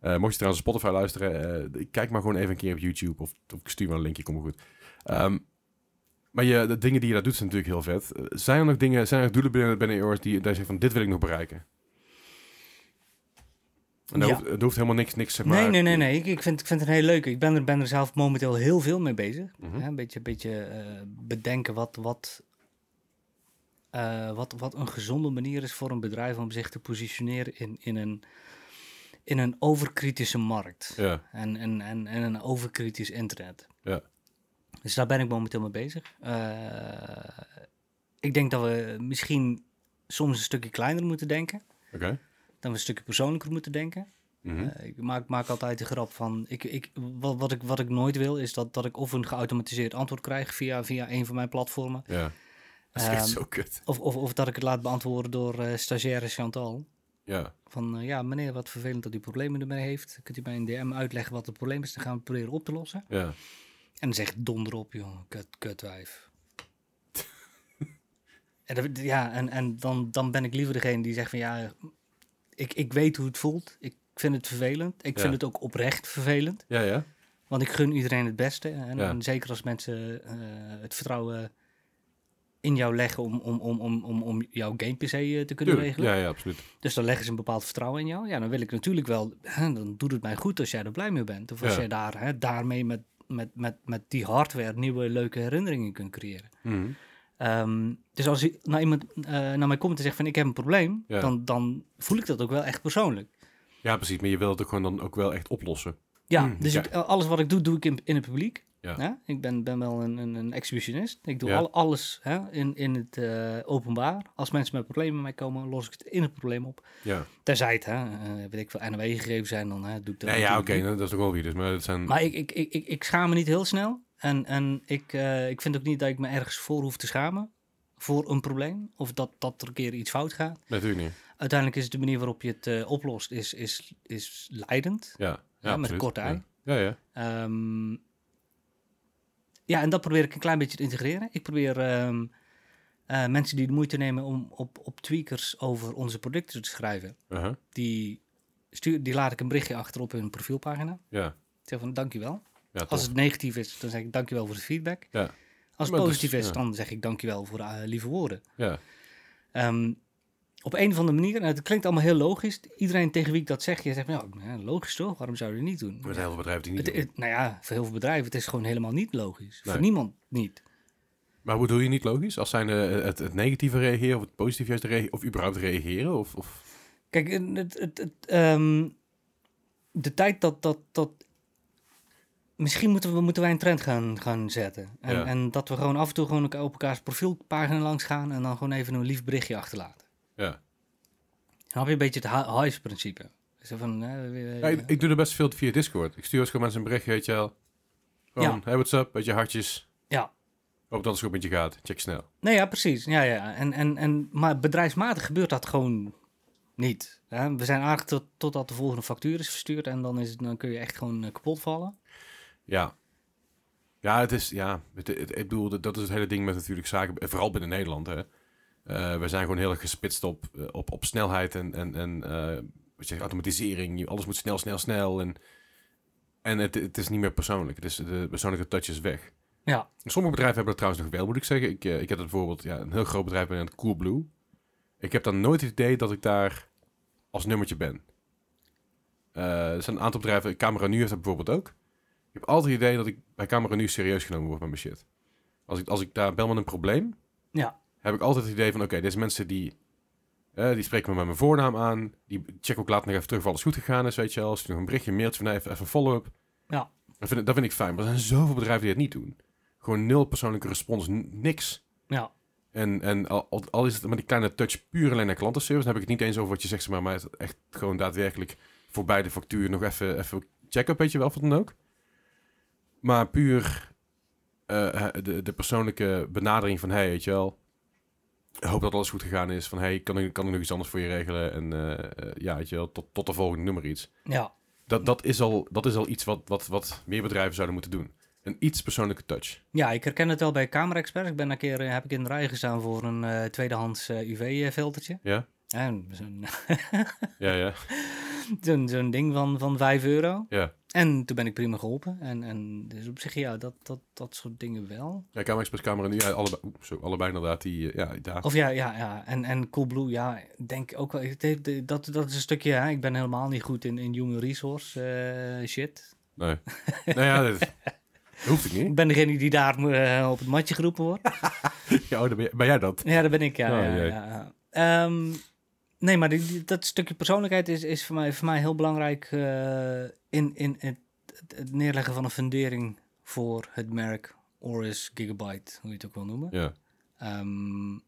Eh, mocht je trouwens Spotify luisteren, kijk maar gewoon even een keer op YouTube. Of, of ik stuur maar een linkje, kom maar goed. Ehm, maar je, de dingen die je daar doet zijn natuurlijk heel vet. Zijn er nog dingen, zijn er nog doelen binnen, binnen EOS die, die je zegt van dit wil ik nog bereiken? En dat Ja. hoeft, het hoeft helemaal niks, niks zeg maar... Nee, nee, nee, nee. Ik, ik, vind, ik vind het een heel leuk. Ik ben er, ben er zelf momenteel heel veel mee bezig. Mhm. Hè, Een beetje, beetje eh, bedenken wat, wat, eh, wat, wat een gezonde manier is voor een bedrijf om zich te positioneren in, in, een, in een overkritische markt. Ja, En, en, en, en een overkritisch internet. Ja. Dus daar ben ik momenteel mee bezig. Eh, ik denk dat we misschien soms een stukje kleiner moeten denken. oké. Dat we een stukje persoonlijker moeten denken. Mhm. Eh, ik maak, maak altijd de grap van, ik, ik, wat, wat, ik, wat ik nooit wil, is dat, dat ik of een geautomatiseerd antwoord krijg via, via een van mijn platformen. Ja. Dat is echt Ehm, zo kut. Of, of, of dat ik het laat beantwoorden door eh stagiaire Chantal. Ja. Van, eh, ja meneer, wat vervelend dat u problemen ermee heeft. Kunt u mij in DM uitleggen wat het probleem is? Dan gaan we het proberen op te lossen. Ja. En dan zegt donder op, joh, kut, kutwijf. en dat- ja, en, en dan, dan ben ik liever degene die zegt van, ja, ik, ik weet hoe het voelt. Ik vind het vervelend. Ik Ja. vind het ook oprecht vervelend. Ja, ja. Want ik gun iedereen het beste. En, Ja. en zeker als mensen eh, het vertrouwen in jou leggen om, om, om, om, om, om jouw game PC eh, te kunnen regelen. Ja, ja, absoluut. Dus dan leggen ze een bepaald vertrouwen in jou. Ja, dan wil ik natuurlijk wel, hè, dan doet het mij goed als jij er blij mee bent. Of als Ja. jij daar, hè, daarmee met, met, met, met die hardware nieuwe leuke herinneringen kunt creëren. Mhm. Ehm, dus als naar iemand eh, naar mij komt en zegt van ik heb een probleem, Ja. dan, dan voel ik dat ook wel echt persoonlijk. Ja, precies. Maar je wilt het ook gewoon dan ook wel echt oplossen. Ja, Hmm, dus ja. ik- alles wat ik doe, doe ik in, in het publiek. Ja. Ja, ik ben, ben wel een, een, een exhibitionist. Ik doe Ja. al, alles hè, in, in het eh, openbaar. Als mensen met problemen bij mij komen, los ik het in het probleem op. Ja. Terzij het, hè, eh, weet ik veel, NOW-gegevens zijn, dan hè, doe ik dat Nee, ja, oké. nou, dat is ook wel weer dus. Maar het zijn... Maar ik, ik, ik, ik, ik schaam me niet heel snel. En, en ik, eh, ik vind ook niet dat ik me ergens voor hoef te schamen. Voor een probleem. Of dat, dat er een keer iets fout gaat. Natuurlijk niet. Uiteindelijk is de manier waarop je het eh, oplost, is, is, is leidend. Ja. Ja, Ja, met korte ei. Ja, ja. ja. Ehm, ja, en dat probeer ik een klein beetje te integreren. Ik probeer ehm, eh, mensen die de moeite nemen om op, op tweakers over onze producten te schrijven, Uh-huh. die, stuur, die laat ik een berichtje achter op hun profielpagina. Ja. Ik zeg van dankjewel. Ja, Als het negatief is, dan zeg ik dankjewel voor de feedback. Ja. Als het Maar positief dus, is, dan zeg ik dankjewel voor de eh, lieve woorden. Ja. Ehm, op een of andere manier, en het klinkt allemaal heel logisch. Iedereen tegen wie ik dat zeg, je zegt, ja, logisch toch? Waarom zou je het niet doen? Er zijn heel veel bedrijven die niet Het, doen. het- nou ja, voor heel veel bedrijven, het is gewoon helemaal niet logisch. Nee. Voor niemand niet. Maar hoe doe je niet logisch? Als zijn eh, het, het negatieve reageren of het positieve juist reageren? Of überhaupt reageren? Of, of... Kijk, het, het, het, ehm, de tijd dat, dat, dat... Misschien moeten, we, moeten wij een trend gaan, gaan zetten. En, Ja. en dat we gewoon af en toe gewoon op elkaars profielpagina langs gaan... en dan gewoon even een lief berichtje achterlaten. Ja. Dan heb je een beetje het hives-principe. Zo van, eh, Ja, ik, ik doe er best veel via Discord. Ik stuur eens gewoon mensen een bericht, weet je wel. Gewoon, Ja. hey, what's up? Beetje hartjes. Ja. Hoop dat het goed met je gaat. Check snel. Nee, ja, precies. Ja, ja. En, en, en, maar bedrijfsmatig gebeurt dat gewoon niet. Hè? We zijn eigenlijk tot, totdat de volgende factuur is verstuurd en dan, is het, dan kun je echt gewoon eh, kapot vallen. Ja. Ja, het is, ja, het, het- ik bedoel, dat- dat is het hele ding met natuurlijk zaken, en vooral binnen Nederland, hè. Eh, we zijn gewoon heel erg gespitst op, eh, op, op snelheid en, en, en eh, wat je automatisering. Alles moet snel, snel, snel. En, en het, het is niet meer persoonlijk. Het is, de persoonlijke touch is weg. Ja, Sommige bedrijven hebben dat trouwens nog wel, moet ik zeggen. Ik, eh, ik heb het bijvoorbeeld, ja, een heel groot bedrijf bij Coolblue. Ik heb dan nooit het idee dat ik daar als nummertje ben. Eh, er zijn een aantal bedrijven, Camera Nu heeft dat bijvoorbeeld ook. Ik heb altijd het idee dat ik bij Camera Nu serieus genomen word met mijn shit. Als ik, als ik daar bel met een probleem, ja, heb ik altijd het idee van, oké, deze mensen die, die spreken me met mijn voornaam aan. Die checken ook later nog even terug of alles goed gegaan is, weet je wel. Als je nog een berichtje, een mailtje van, even, even follow-up. Ja. Dat vind, ik- dat vind ik fijn. Maar er zijn zoveel bedrijven die het niet doen. Gewoon nul persoonlijke respons, niks. ja, En, en al, al- is het met die kleine touch puur alleen naar klantenservice, dan heb ik het niet eens over wat je zegt, zeg maar, maar echt gewoon daadwerkelijk voorbij de factuur nog even, even check-up, weet je wel, of wat dan ook. Maar puur eh, de, de persoonlijke benadering van, hey, weet je wel, ik hoop dat alles goed gegaan is, van, hey, kan ik, kan ik nog iets anders voor je regelen? En eh, eh, ja, weet je wel, tot, tot de volgende nummer iets. ja. Dat, dat, is, al, dat is al iets wat, wat, wat meer bedrijven zouden moeten doen. Een iets persoonlijke touch. Ja, ik herken het wel bij Camera Expert. Ik ben een keer, heb ik in de rij gestaan voor een eh, tweedehands eh, UV-filtertje. Ja? En zo'n Ja, ja, zo'n zo'n ding van, van 5 euro. ja. En toen ben ik prima geholpen. En, en dus op zich, ja, dat, dat, dat soort dingen wel. Ja, Camera Express camera nu, ja, allebei, oep, zo, allebei inderdaad, die, eh, ja, daar. Of ja, ja, ja. En, en Coolblue, ja, ik denk ook wel. De- dat, dat is een stukje, hè. ik ben helemaal niet goed in, in human resource eh, shit. Nee. nou ja, dat, hoeft ik Ik niet. ben degene die daar eh, op het matje geroepen wordt. Ja, oh, dan ben, jij- ben jij dat? Ja, dat ben ik, ja. Oh, ja, ja, ja. Nee, maar die, dat stukje persoonlijkheid is, is voor, mij, voor mij heel belangrijk eh, in, in het, het neerleggen van een fundering voor het merk Oris Gigabyte, hoe je het ook wil noemen. Ja. Ehm,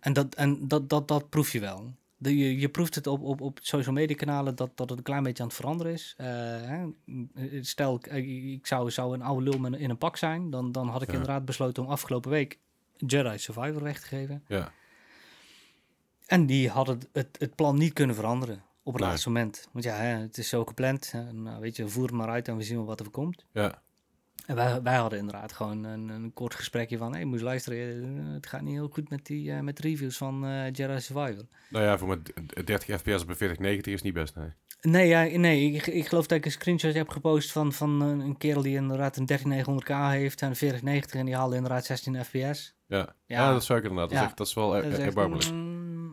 en dat, en dat, dat, dat proef je wel. De, je, je proeft het op, op, op social media kanalen dat, dat het een klein beetje aan het veranderen is. Eh, hè, stel, ik, ik zou, zou een oude lul in een pak zijn, dan, dan had ik Ja. inderdaad besloten om afgelopen week Jedi Survivor weg te geven. Ja. En die hadden het, het, plan niet kunnen veranderen op het Nee. laatste moment. Want ja, hè, het is zo gepland. Hè, nou, weet je, voer het maar uit en we zien wel wat er komt. Ja. En wij, wij hadden inderdaad gewoon een, een kort gesprekje van... hé, hey, moest luisteren, eh, het gaat niet heel goed met, die, eh, met de reviews van eh Jedi Survivor. Nou ja, voor met 30 fps op een 4090 is niet best, nee. Nee, ja, nee ik, ik geloof dat ik een screenshot heb gepost van, van een, kerel die inderdaad een 13900K heeft... en een 4090 en die haalde inderdaad 16 fps. Ja. Ja. Ja. dat zou ik inderdaad. Dat, Ja. is, echt- dat is wel er-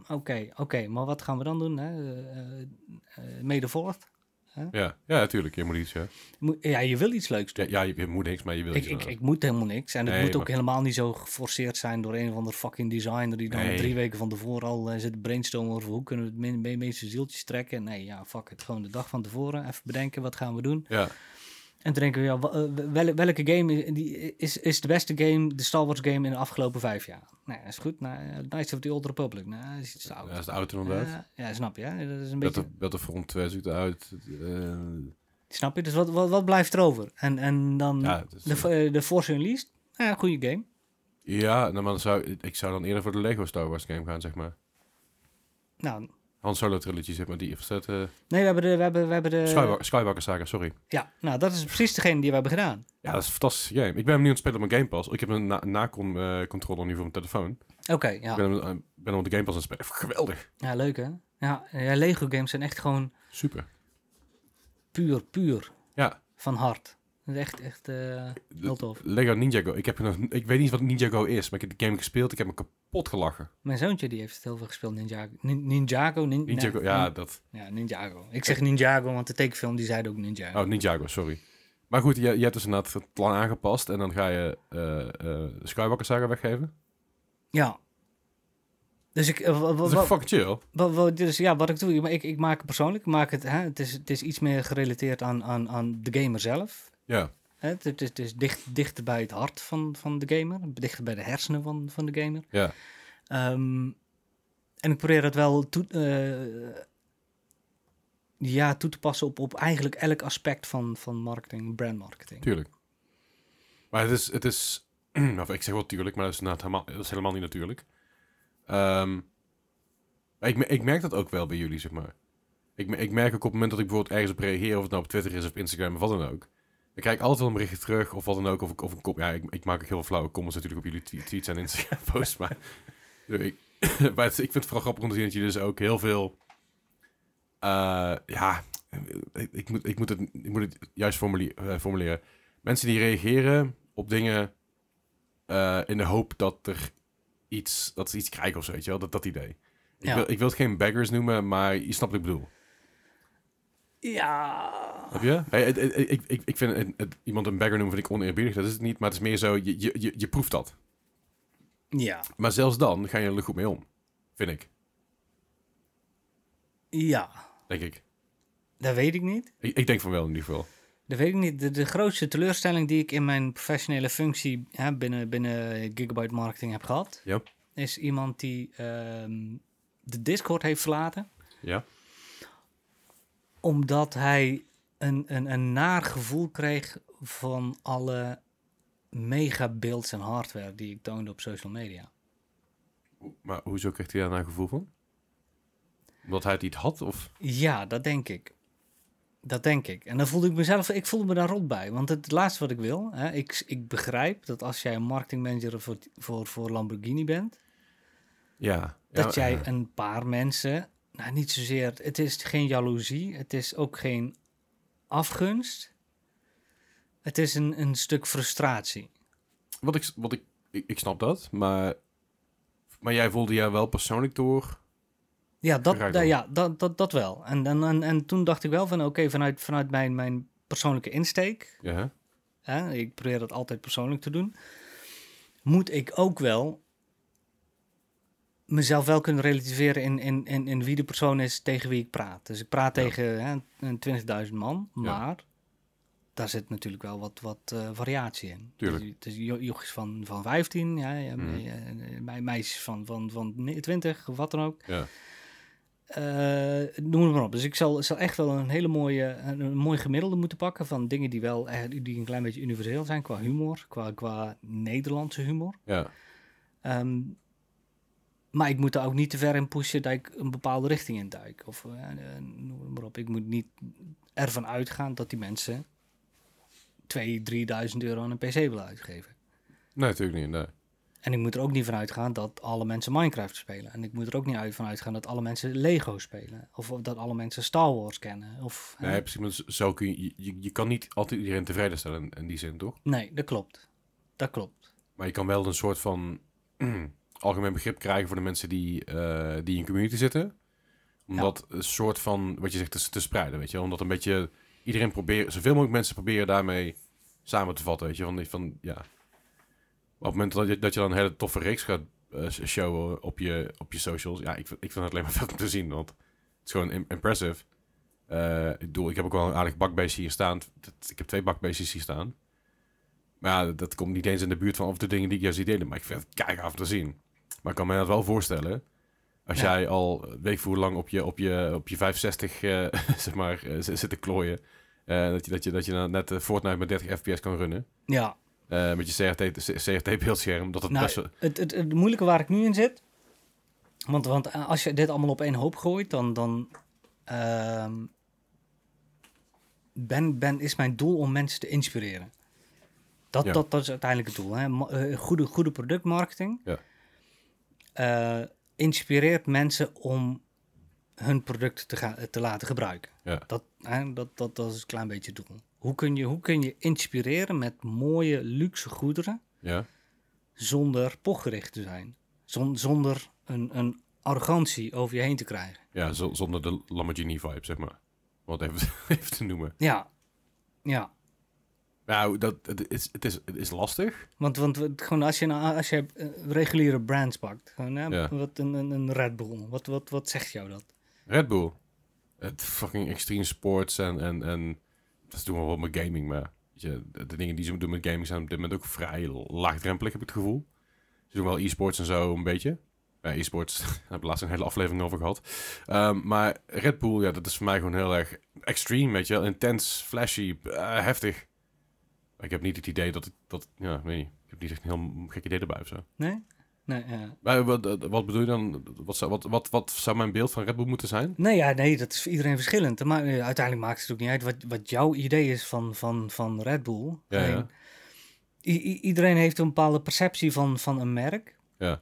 Oké, oké, maar wat gaan we dan doen? Hè? Eh, eh, eh, Mede voort. Ja. ja, natuurlijk. Je moet iets, ja. Moet- Ja, je wil iets leuks doen. Ja, ja, je, je moet niks, maar je wil Ik, iets. ik, ik moet helemaal niks. En het Nee, moet ook maar- helemaal niet zo geforceerd zijn door een of ander fucking designer die dan Nee. drie weken van tevoren al zit brainstormen over hoe kunnen we het meeste zieltjes trekken. Nee, ja, fuck het. Gewoon de dag van tevoren even bedenken wat gaan we doen. Ja. En toen denken we, ja, eh, wel- welke game i- die is, is de beste game, de Star Wars game in de afgelopen vijf jaar? Nee, dat is goed. Nou, eh, Knights of the Old Republic. Nou, dat is iets oud. ja, dat is de auto inderdaad. Ja, ja, snap je. Hè? Dat is een beetje... Battlefront 2 ziet eruit. eh Snap je? Dus wat, wat, wat blijft er over? En, en dan ja, is, de, de Force Unleashed. Ja, goede game. ja nou, maar dan zou, ik zou dan eerder voor de Lego Star Wars game gaan, zeg maar. Nou, Han Solo trilogy, zeg maar. Die of is dat, eh, nee, we hebben de... We hebben, we hebben de Skywalker, Skywalker Saga, sorry. Ja, nou, dat is precies degene die we hebben gedaan. Ja, dat is een fantastische game. Ik ben hem nu aan het spelen op mijn Game Pass. Ik heb een na Nacon eh nu voor mijn telefoon. Oké, Ik ja. ben, hem, eh, ben hem op de Game Pass aan het spelen. Geweldig. Ja, leuk hè? Ja, ja, Lego games zijn echt gewoon Super. puur, puur Ja. van hart. Dat is echt, echt eh, heel tof. Lego Ninjago. Ik, heb nog, ik weet niet wat Ninjago is, maar ik heb de game gespeeld. Ik heb me kapot gelachen. Mijn zoontje die heeft het heel veel gespeeld, Ninjago. Nin- Ninjago? Nin, Ninjago, nee, ja, nin- dat... ja, Ninjago. Ik zeg Ninjago, want de tekenfilm die zei ook Ninjago. Oh, Ninjago, sorry. Maar goed, je, je hebt dus inderdaad het plan aangepast. En dan ga je de Skywalker Saga weggeven. Ja. Dus ik... Dat is fucking chill. dus ja, wat ik doe, ik, ik maak het persoonlijk. Ik maak het, hè, het, is, het is iets meer gerelateerd aan, aan, aan de gamer zelf. Ja. Het, het is, het is dicht, dichter bij het hart van, van de gamer. Dichter bij de hersenen van, van de gamer. Ja. Ehm, en ik probeer het wel toe, eh, ja, toe te passen op, op eigenlijk elk aspect van, van marketing, brandmarketing. Tuurlijk. Maar het is, het is of ik zeg wel tuurlijk, maar dat is, helemaal, dat is helemaal niet natuurlijk. Ehm, ik, ik merk dat ook wel bij jullie, zeg maar. Ik, ik merk ook op het moment dat ik bijvoorbeeld ergens op reageer, of het nou op Twitter is of Instagram of wat dan ook. Ik altijd wel een berichtje terug, of wat dan ook. Of, ik- of een kop. Ja, ik, ik maak ook heel veel flauwe comments natuurlijk op jullie twe- tweets en Instagram posts. maar ik, maar het- ik vind het vooral grappig om te zien dat jullie dus ook heel veel. eh, ja, ik, ik, moet, ik, moet het, ik moet het juist eh, formuleren. Mensen die reageren op dingen eh, in de hoop dat er iets, dat ze iets krijgen of zo, weet je wel, dat, dat idee. Ik, Ja. wil, ik wil het geen beggars noemen, maar je snapt wat ik bedoel. Ja. Heb je? Hey, ik, ik, ik vind het- het- iemand een bagger noemen vind ik oneerbiedig, dat is het niet, maar het is meer zo, je, je, je, je proeft dat. Ja. Maar zelfs dan ga je er goed mee om, vind ik, Ja. denk ik. Dat weet ik niet. Ik, ik denk van wel in ieder geval. Dat weet ik niet. De, de grootste teleurstelling die ik in mijn professionele functie hè, binnen, binnen Gigabyte Marketing heb gehad, Ja. is iemand die ehm, de Discord heeft verlaten. Ja? Omdat hij een, een, een naar gevoel kreeg van alle megabeelds en hardware die ik toonde op social media. Maar hoezo kreeg hij daar een gevoel van? Omdat hij het niet had, of? Ja, dat denk ik. Dat denk ik. En dan voelde ik mezelf, ik voelde me daar rot bij. Want het laatste wat ik wil, hè, ik, ik begrijp dat als jij een marketingmanager voor, voor, voor Lamborghini bent, Ja. dat ja, jij ja. een paar mensen, nou niet zozeer, het is geen jaloezie, het is ook geen afgunst. Het is een, een stuk frustratie. Wat ik, wat ik, ik, ik snap dat, maar, maar jij voelde jou wel persoonlijk door. Ja, dat, da- ja dat, dat, dat wel. En, en, en, en toen dacht ik wel van, oké, vanuit, vanuit mijn, mijn persoonlijke insteek, Ja, hè, ik probeer dat altijd persoonlijk te doen, moet ik ook wel mezelf wel kunnen relativeren in, in, in, in wie de persoon is tegen wie ik praat. Dus ik praat Ja. tegen hè, een 20.000 man, Ja. maar daar zit natuurlijk wel wat, wat eh, variatie in. Tuurlijk. Dus, dus jochies van, van 15, ja, Mhm. eh, me- meisjes van, van, van 20, of wat dan ook. Ja. Eh, noem het maar op. Dus ik zal, zal echt wel een hele mooie, een, een mooi gemiddelde moeten pakken van dingen die wel eh, die een klein beetje universeel zijn qua humor, qua, qua Nederlandse humor. Ja. Ehm, maar ik moet er ook niet te ver in pushen dat ik een bepaalde richting in duik. Of eh, eh, noem maar op. Ik moet niet ervan uitgaan dat die mensen 2.000, 3.000 euro aan een PC willen uitgeven. Nee, natuurlijk niet. Nee. En ik moet er ook niet van uitgaan dat alle mensen Minecraft spelen. En ik moet er ook niet uit van uitgaan dat alle mensen Lego spelen. Of dat alle mensen Star Wars kennen. Of, hè. Nee, precies. maar Zo kun je, je, je kan niet altijd iedereen tevreden stellen in, in die zin, toch? nee, dat klopt. Dat klopt. Maar je kan wel een soort van algemeen begrip krijgen voor de mensen die, eh, die in community zitten. Om Ja. dat een soort van, wat je zegt, te, te spreiden, weet je. Omdat een beetje, iedereen probeert, zoveel mogelijk mensen proberen daarmee samen te vatten, weet je. Van, van ja. Op het moment dat je, dat je dan een hele toffe reeks gaat eh, showen op je, op je socials. Ja, ik, vind- ik vind het alleen maar vet om te zien, want het is gewoon im- impressive. Eh, ik bedoel, ik heb ook wel een aardig bakbeestje hier staan. Ik heb twee bakbeestjes hier staan. Maar ja, dat komt niet eens in de buurt van of de dingen die ik juist delen. Maar ik vind het keihard om te zien. Maar ik kan me dat wel voorstellen. Als Ja. jij al hoe lang op je, op je, op je 65 eh, zeg maar, eh, zit te klooien. eh, dat, je, dat, je, dat je dan net Fortnite met 30 fps kan runnen. Ja, met je CRT, CRT beeldscherm. Dat het Nou, best het, het, het moeilijke waar ik nu in zit. Want, want als je dit allemaal op één hoop gooit, dan, dan ehm, ben, ben, is mijn doel om mensen te inspireren. Dat, Ja. dat, dat is uiteindelijk het doel. Hè? Goede, goede productmarketing Ja. Eh, inspireert mensen om hun product te, gaan, te laten gebruiken. Ja. Dat, dat, dat, dat is een klein beetje het doel. Hoe kun, je, hoe kun je inspireren met mooie, luxe goederen Ja, zonder pochgericht te zijn. Zon- zonder een, een arrogantie over je heen te krijgen. ja zo- zonder de Lamborghini vibe, zeg maar. Het even, even te noemen. Ja, ja. Nou, dat, het, is, het, is, het is lastig. Want, want gewoon als je, nou, als je eh, reguliere brands pakt, gewoon, hè, Ja. wat een, een, een Red Bull, wat, wat, wat zegt jou dat? Red Bull. Het fucking extreme sports en, en, en dat doen we wel met gaming, maar je, de, dingen die ze doen met gaming zijn op dit moment ook vrij laagdrempelig, heb ik het gevoel. Ze doen wel e-sports en zo een beetje. Ja, e-sports, daar hebben we laatst een hele aflevering over gehad. Ehm, maar Red Bull, ja, dat is voor mij gewoon heel erg extreme, weet je wel. Intens, flashy, eh, heftig. Ik heb niet het idee dat ik, dat, ja, weet niet. Ik heb niet echt een heel gek idee erbij of zo. Nee? Nee, ja. Maar wat, eh, wat bedoel je dan? Wat zou, wat, wat, wat zou mijn beeld van Red Bull moeten zijn? Nee, ja, nee, dat is voor iedereen verschillend. Maar eh, uiteindelijk maakt het ook niet uit wat, wat jouw idee is van, van, van Red Bull. Ja, ja. I- iedereen heeft een bepaalde perceptie van, van een merk. Ja.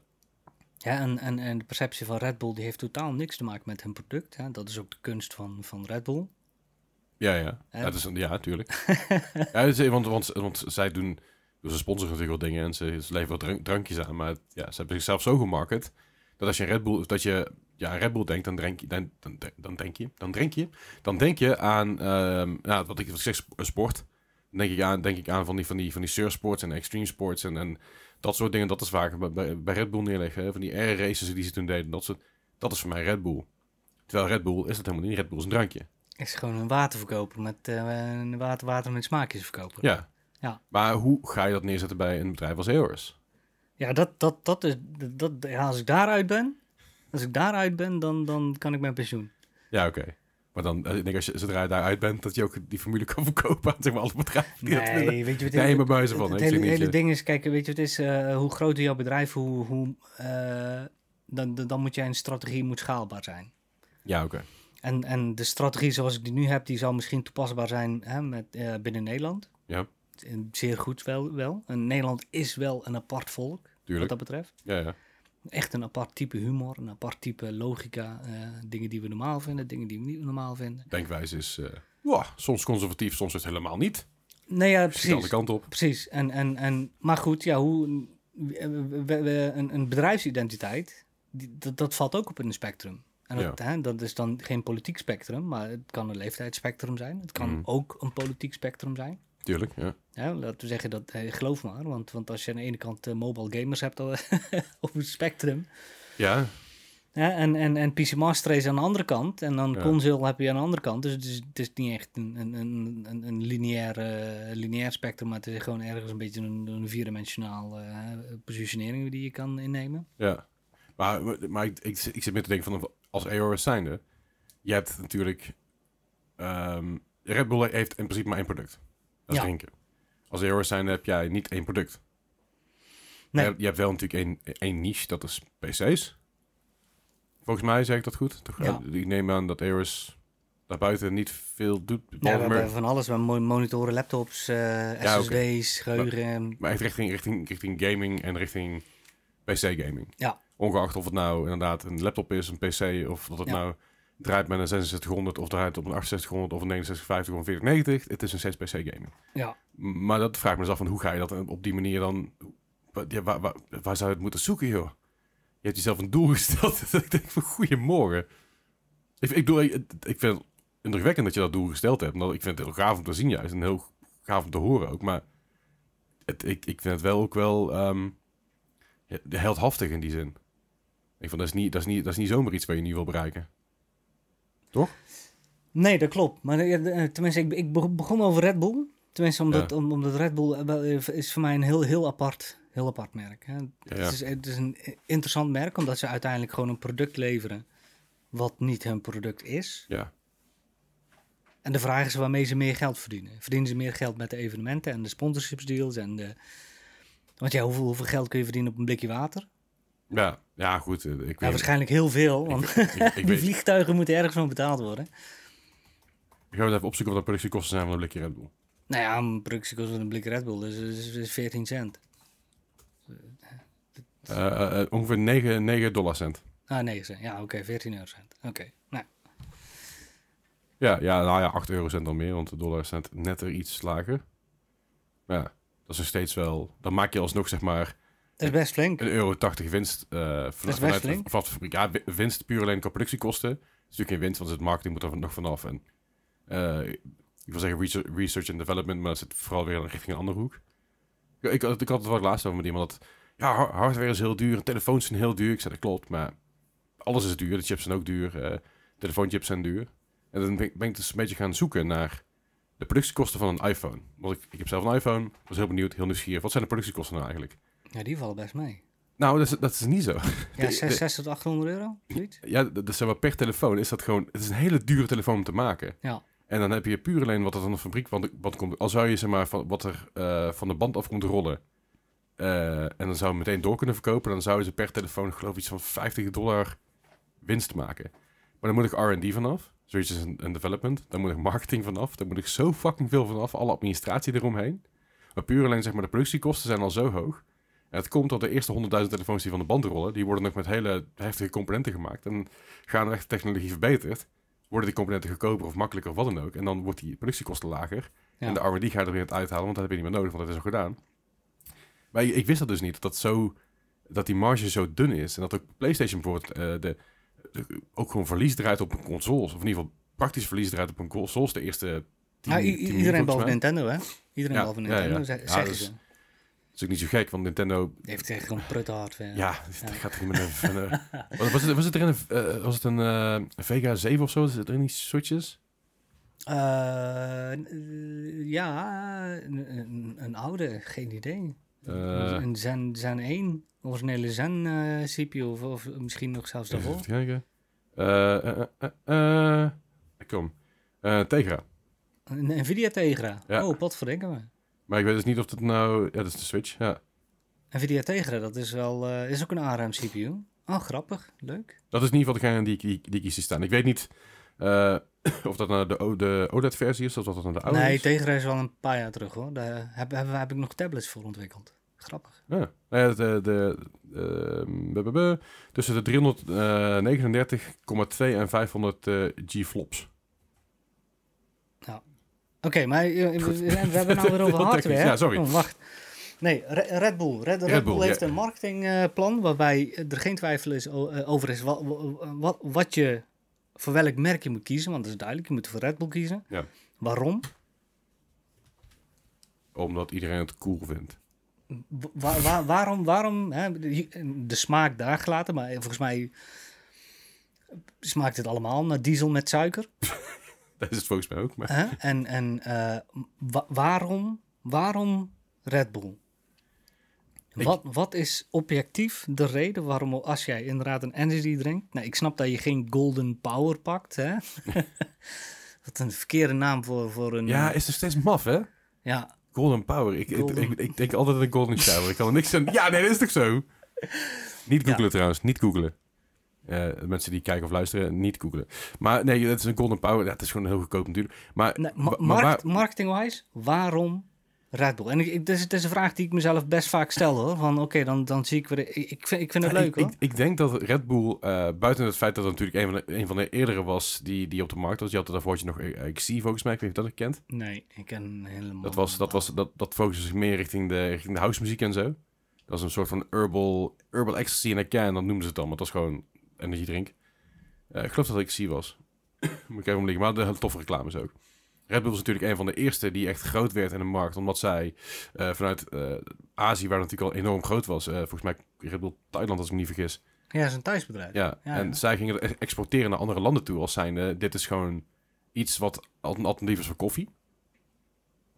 Ja, en, en, en de perceptie van Red Bull die heeft totaal niks te maken met hun product. Hè. Dat is ook de kunst van, van Red Bull. Ja, ja. Ja, dat is, een- ja tuurlijk. ja, want, want, want zij doen... dus Ze sponsoren natuurlijk wel dingen en ze, ze leveren wat drank- drankjes aan. Maar ja, ze hebben zichzelf zo gemarket... dat als je een Red Bull... dat je ja, aan Red Bull denkt, dan, drink je, dan, dan, dan denk je... dan denk je... dan denk je aan... ehm, ja, wat ik, wat ik zeg, sp- sport. Dan denk ik aan, denk ik aan van die, van die, van die surfsports en extreme sports... en, en dat soort dingen. Dat is vaak bij, bij, bij Red Bull neerleggen. hè, Van die air races die ze toen deden. Dat, soort, dat is voor mij Red Bull. Terwijl Red Bull is dat helemaal niet. Red Bull is een drankje. Is gewoon een waterverkoper met een water, water met smaakjes verkopen. Ja. Ja. Maar hoe ga je dat neerzetten bij een bedrijf als EOS? Ja, dat, dat, dat is, dat, ja, als ik daaruit ben, als ik daaruit ben, dan, dan kan ik mijn pensioen. Ja, oké. Maar dan, eh, ik denk als je zodra je daaruit bent, dat je ook die formule kan verkopen aan zeg maar, alle bedrijven. die dat. Nee, weet je wat Nee, maar buizen van. Het, Ik hele, ding is, kijk, weet je wat het is, eh, hoe groter jouw bedrijf, hoe, hoe dan, dan dan moet jij een strategie moet schaalbaar zijn. Ja, oké. En, en de strategie zoals ik die nu heb, die zal misschien toepasbaar zijn hè, met, eh, binnen Nederland. Ja. Zeer goed wel, wel. En Nederland is wel een apart volk, wat dat betreft. Ja, ja. Echt een apart type humor, een apart type logica. eh, dingen die we normaal vinden, dingen die we niet normaal vinden. Denkwijze is eh, soms conservatief, soms is het helemaal niet. Nee, ja, Precies. de kant op. Precies. En, en, en, maar goed, ja, hoe, we- we- we- een, een bedrijfsidentiteit, die, dat, dat valt ook op in een spectrum. En dat, hè, dat is dan geen politiek spectrum, maar het kan een leeftijdsspectrum zijn. Het kan Mhm. ook een politiek spectrum zijn. Tuurlijk, ja. Ja, laten we zeggen dat, geloof maar, want, want als je aan de ene kant eh, mobile gamers hebt op het spectrum, Ja, ja, en, en, en PC Master Race aan de andere kant, en dan Ja. console heb je aan de andere kant. Dus het is, het is niet echt een, een, een, een, lineair, lineair spectrum, maar het is gewoon ergens een beetje een, een vierdimensionaal eh, positionering die je kan innemen. ja. Maar, maar ik, ik, ik zit meer te denken van, als EOS zijnde, je hebt natuurlijk... ehm, Red Bull heeft in principe maar één product. Dat is Ja. drinken. Als EOS zijnde heb jij niet één product. Nee. Je, hebt, je hebt wel natuurlijk één, één niche, dat is PC's. Volgens mij zeg ik dat goed. Toch? Ja. Ik neem aan dat EOS daarbuiten niet veel doet. Ja, we behalve hebben maar, van alles. We monitoren, laptops, eh, Ja. SSD's, geheugen. maar echt richting, richting, richting gaming en richting PC-gaming. Ja. Ongeacht of het nou inderdaad een laptop is, een PC, of dat het Ja. nou draait met een 6600 of draait op een 6800 of een 6950 of een 4090. Het is een steeds PC-gaming. Ja. Maar dat vraag ik me dus af van hoe ga je dat op die manier dan... Ja, waar, waar, waar zou je het moeten zoeken, joh? Je hebt jezelf een doel gesteld. dat ik denk van, goeiemorgen. Ik, ik, bedoel, ik, ik vind het indrukwekkend dat je dat doel gesteld hebt. Omdat ik vind het heel gaaf om te zien juist. En heel gaaf om te horen ook. Maar het, ik, ik vind het wel ook wel ja, heldhaftig in die zin. Ik vond, dat, is niet, dat, is niet, dat is niet zomaar iets waar je niet wil bereiken. Nee, dat klopt. Maar eh, eh, tenminste, ik, ik beg- begon over Red Bull. Tenminste, omdat, om, omdat Red Bull eh, is voor mij een heel, heel, apart, heel apart merk. Hè. Ja, Het, ja. is, het is een interessant merk, omdat ze uiteindelijk gewoon een product leveren wat niet hun product is. Ja, En de vraag is waarmee ze meer geld verdienen. Verdienen ze meer geld met de evenementen en de sponsorshipsdeals en de... Want ja, hoeveel, hoeveel geld kun je verdienen op een blikje water? Ja, ja goed. eh, Ik weet, Ja, waarschijnlijk heel veel, want ik, ik, ik die weet, vliegtuigen moeten ergens van betaald worden. ik ga even opzoeken wat de productiekosten zijn van een blikje Red Bull. Nou ja, een productiekost van een blik Red Bull, dus is, is 14 cent. Eh, eh, ongeveer 9, 9 dollar cent. Ah, 9 cent. Ja, oké, 14 eurocent. Oké, nou, Ja, ja, nou ja, 8 eurocent dan meer, want de dollar cent net er iets lager. Maar ja, dat is nog steeds wel... Dan maak je alsnog zeg maar dat is best flink. een euro 80 winst uh, best vanuit, flink. vanaf de fabriek. Ja, wi- winst puur alleen qua productiekosten. Het is natuurlijk geen winst, want het marketing moet er nog vanaf. En, eh, ik wil zeggen research, research and development, maar dat zit vooral weer richting een andere hoek. Ik, ik, had- ik had het wel laatst over met iemand dat... Ja, har- hardware is heel duur, telefoons zijn heel duur. Ik zei, dat klopt, maar alles is duur. De chips zijn ook duur, eh telefoonchips zijn duur. En dan ben, ik- ben ik dus een beetje gaan zoeken naar de productiekosten van een iPhone. Want ik, ik heb zelf een iPhone, was heel benieuwd, heel nieuwsgierig. Wat zijn de productiekosten nou eigenlijk? Ja, die vallen best mee. Nou, dat is, dat is niet zo. Ja, De- 6, de- 6 tot 800 euro, zoiets? Ja, dat dat is zeg maar per telefoon is dat gewoon... Het is een hele dure telefoon om te maken. Ja. En dan heb je puur alleen wat er van de fabriek wat, wat komt. Al zou je zeg maar van, wat er eh, van de band af komt rollen. eh, en dan zou je meteen door kunnen verkopen. Dan zouden ze per telefoon geloof ik iets van 50 dollar winst maken. Maar dan moet ik R&D vanaf. Zoiets als een, een development. Dan moet ik marketing vanaf. Dan moet ik zo fucking veel vanaf. Alle administratie eromheen. Maar puur alleen zeg maar de productiekosten zijn al zo hoog. Het komt dat de eerste 100.000 telefoons die van de band rollen. Die worden nog met hele heftige componenten gemaakt. En gaan echt technologie verbeterd worden die componenten goedkoper of makkelijker of wat dan ook. En dan wordt die productiekosten lager. Ja. En de R&D ga je er weer uithalen, want dat heb je niet meer nodig, want dat is al gedaan. Maar ik, ik wist dat dus niet, dat, dat, zo, dat die marge zo dun is. En dat ook PlayStation bijvoorbeeld eh, de, de- ook gewoon verlies draait op een consoles. Of in ieder geval praktisch verlies draait op een consoles. De eerste tien, Ja, iedereen mij. Nintendo, hè? Iedereen Ja, ja, Nintendo, zeggen dus- ze. Is ook niet zo gek, want Nintendo... Heeft echt gewoon prutte hardware. Ja, dat gaat er niet meer van... wat- was, het, was het er een, eh, was het een eh, Vega 7 of zo? Zit er in die switches? Eh, ja, een, een, een oude, geen idee. Een Zen, Zen 1, originele Zen CPU, of, of misschien nog zelfs Even daarvoor. kijken. Eh, eh, kom. Tegra. Een Nvidia Tegra. Ja. Oh, pot verdenken we. Maar ik weet dus niet of het nou... Ja, dat is de Switch, ja. Nvidia Tegra, dat is wel, eh, is ook een ARM CPU. Oh, grappig, leuk. Dat is in ieder geval degene die, die, die ik zie staan. Ik weet niet eh, of dat nou de, de OLED-versie is, of dat dat nou de oude nee, is. Tegra is wel een paar jaar terug hoor. Daar heb, heb, heb ik nog tablets voor ontwikkeld. Grappig. Ja. Nou ja, de, de, ehm, bu- bu- bu- tussen de 339,2 en 500 eh, G-flops. Oké, maar eh, we, Goed. we- hebben nou weer over hardware. Ja, sorry. Oh, wacht. Nee, Re- Red Bull. Red, Red Red Bull Bull, heeft ja. een marketingplan waarbij er geen twijfel is, eh, over is wat, wat, wat je voor welk merk je moet kiezen. Want dat is duidelijk, je moet voor Red Bull kiezen. Ja. Waarom? Omdat iedereen het cool vindt. Wa- wa- waarom, waarom hè, de, de smaak daar gelaten, maar volgens mij smaakt het allemaal naar diesel met suiker. Dat is het volgens mij ook. Maar Hè? En, en eh, wa- waarom, waarom Red Bull? Ik- Wat, wat is objectief de reden waarom als jij inderdaad een energy drinkt... Nou, ik snap dat je geen golden power pakt, hè? Wat een verkeerde naam voor, voor een... ja, is er steeds maf, hè? ja, Golden Power. Ik, Golden- Ik, ik, denk altijd een Golden Shower. Ik kan er niks aan... Ja, nee, dat is toch zo? Niet googlen Ja. trouwens, niet googlen. Eh, mensen die kijken of luisteren, niet googlen. Maar nee, dat is een Golden Power. Het is gewoon heel goedkoop natuurlijk. Maar, nee, ma- maar markt, waar- marketing-wise, waarom Red Bull? En ik, ik, het, is, het is een vraag die ik mezelf best vaak stel, hoor. Van, oké, dan, dan zie ik weer... Ik, ik, vind, ik vind het Ja, leuk, ik, hoor. ik, ik denk dat Red Bull, eh, buiten het feit dat het natuurlijk een van de, een van de eerdere was die, die op de markt was. Je had er daarvoor nog eh, XC volgens mij, ik weet niet of je dat kent. nee, ik ken helemaal... Dat, was, dat, was, dat, dat focusde zich meer richting de, richting de house muziek en zo. Dat was een soort van herbal, herbal ecstasy in a can, dat noemden ze het dan. Maar het was gewoon energiedrink. Eh ik geloof dat het XC was. Moet ik even liggen, maar de hele toffe reclames ook. Red Bull is natuurlijk een van de eerste die echt groot werd in de markt. Omdat zij eh, vanuit eh, Azië, waar het natuurlijk al enorm groot was. volgens mij Red Bull Thailand, als ik me niet vergis. Ja, het is een thuisbedrijf. Ja, Ja, en ja. zij gingen het exporteren naar andere landen toe als zijnde, dit is gewoon iets wat een alternatief is voor koffie.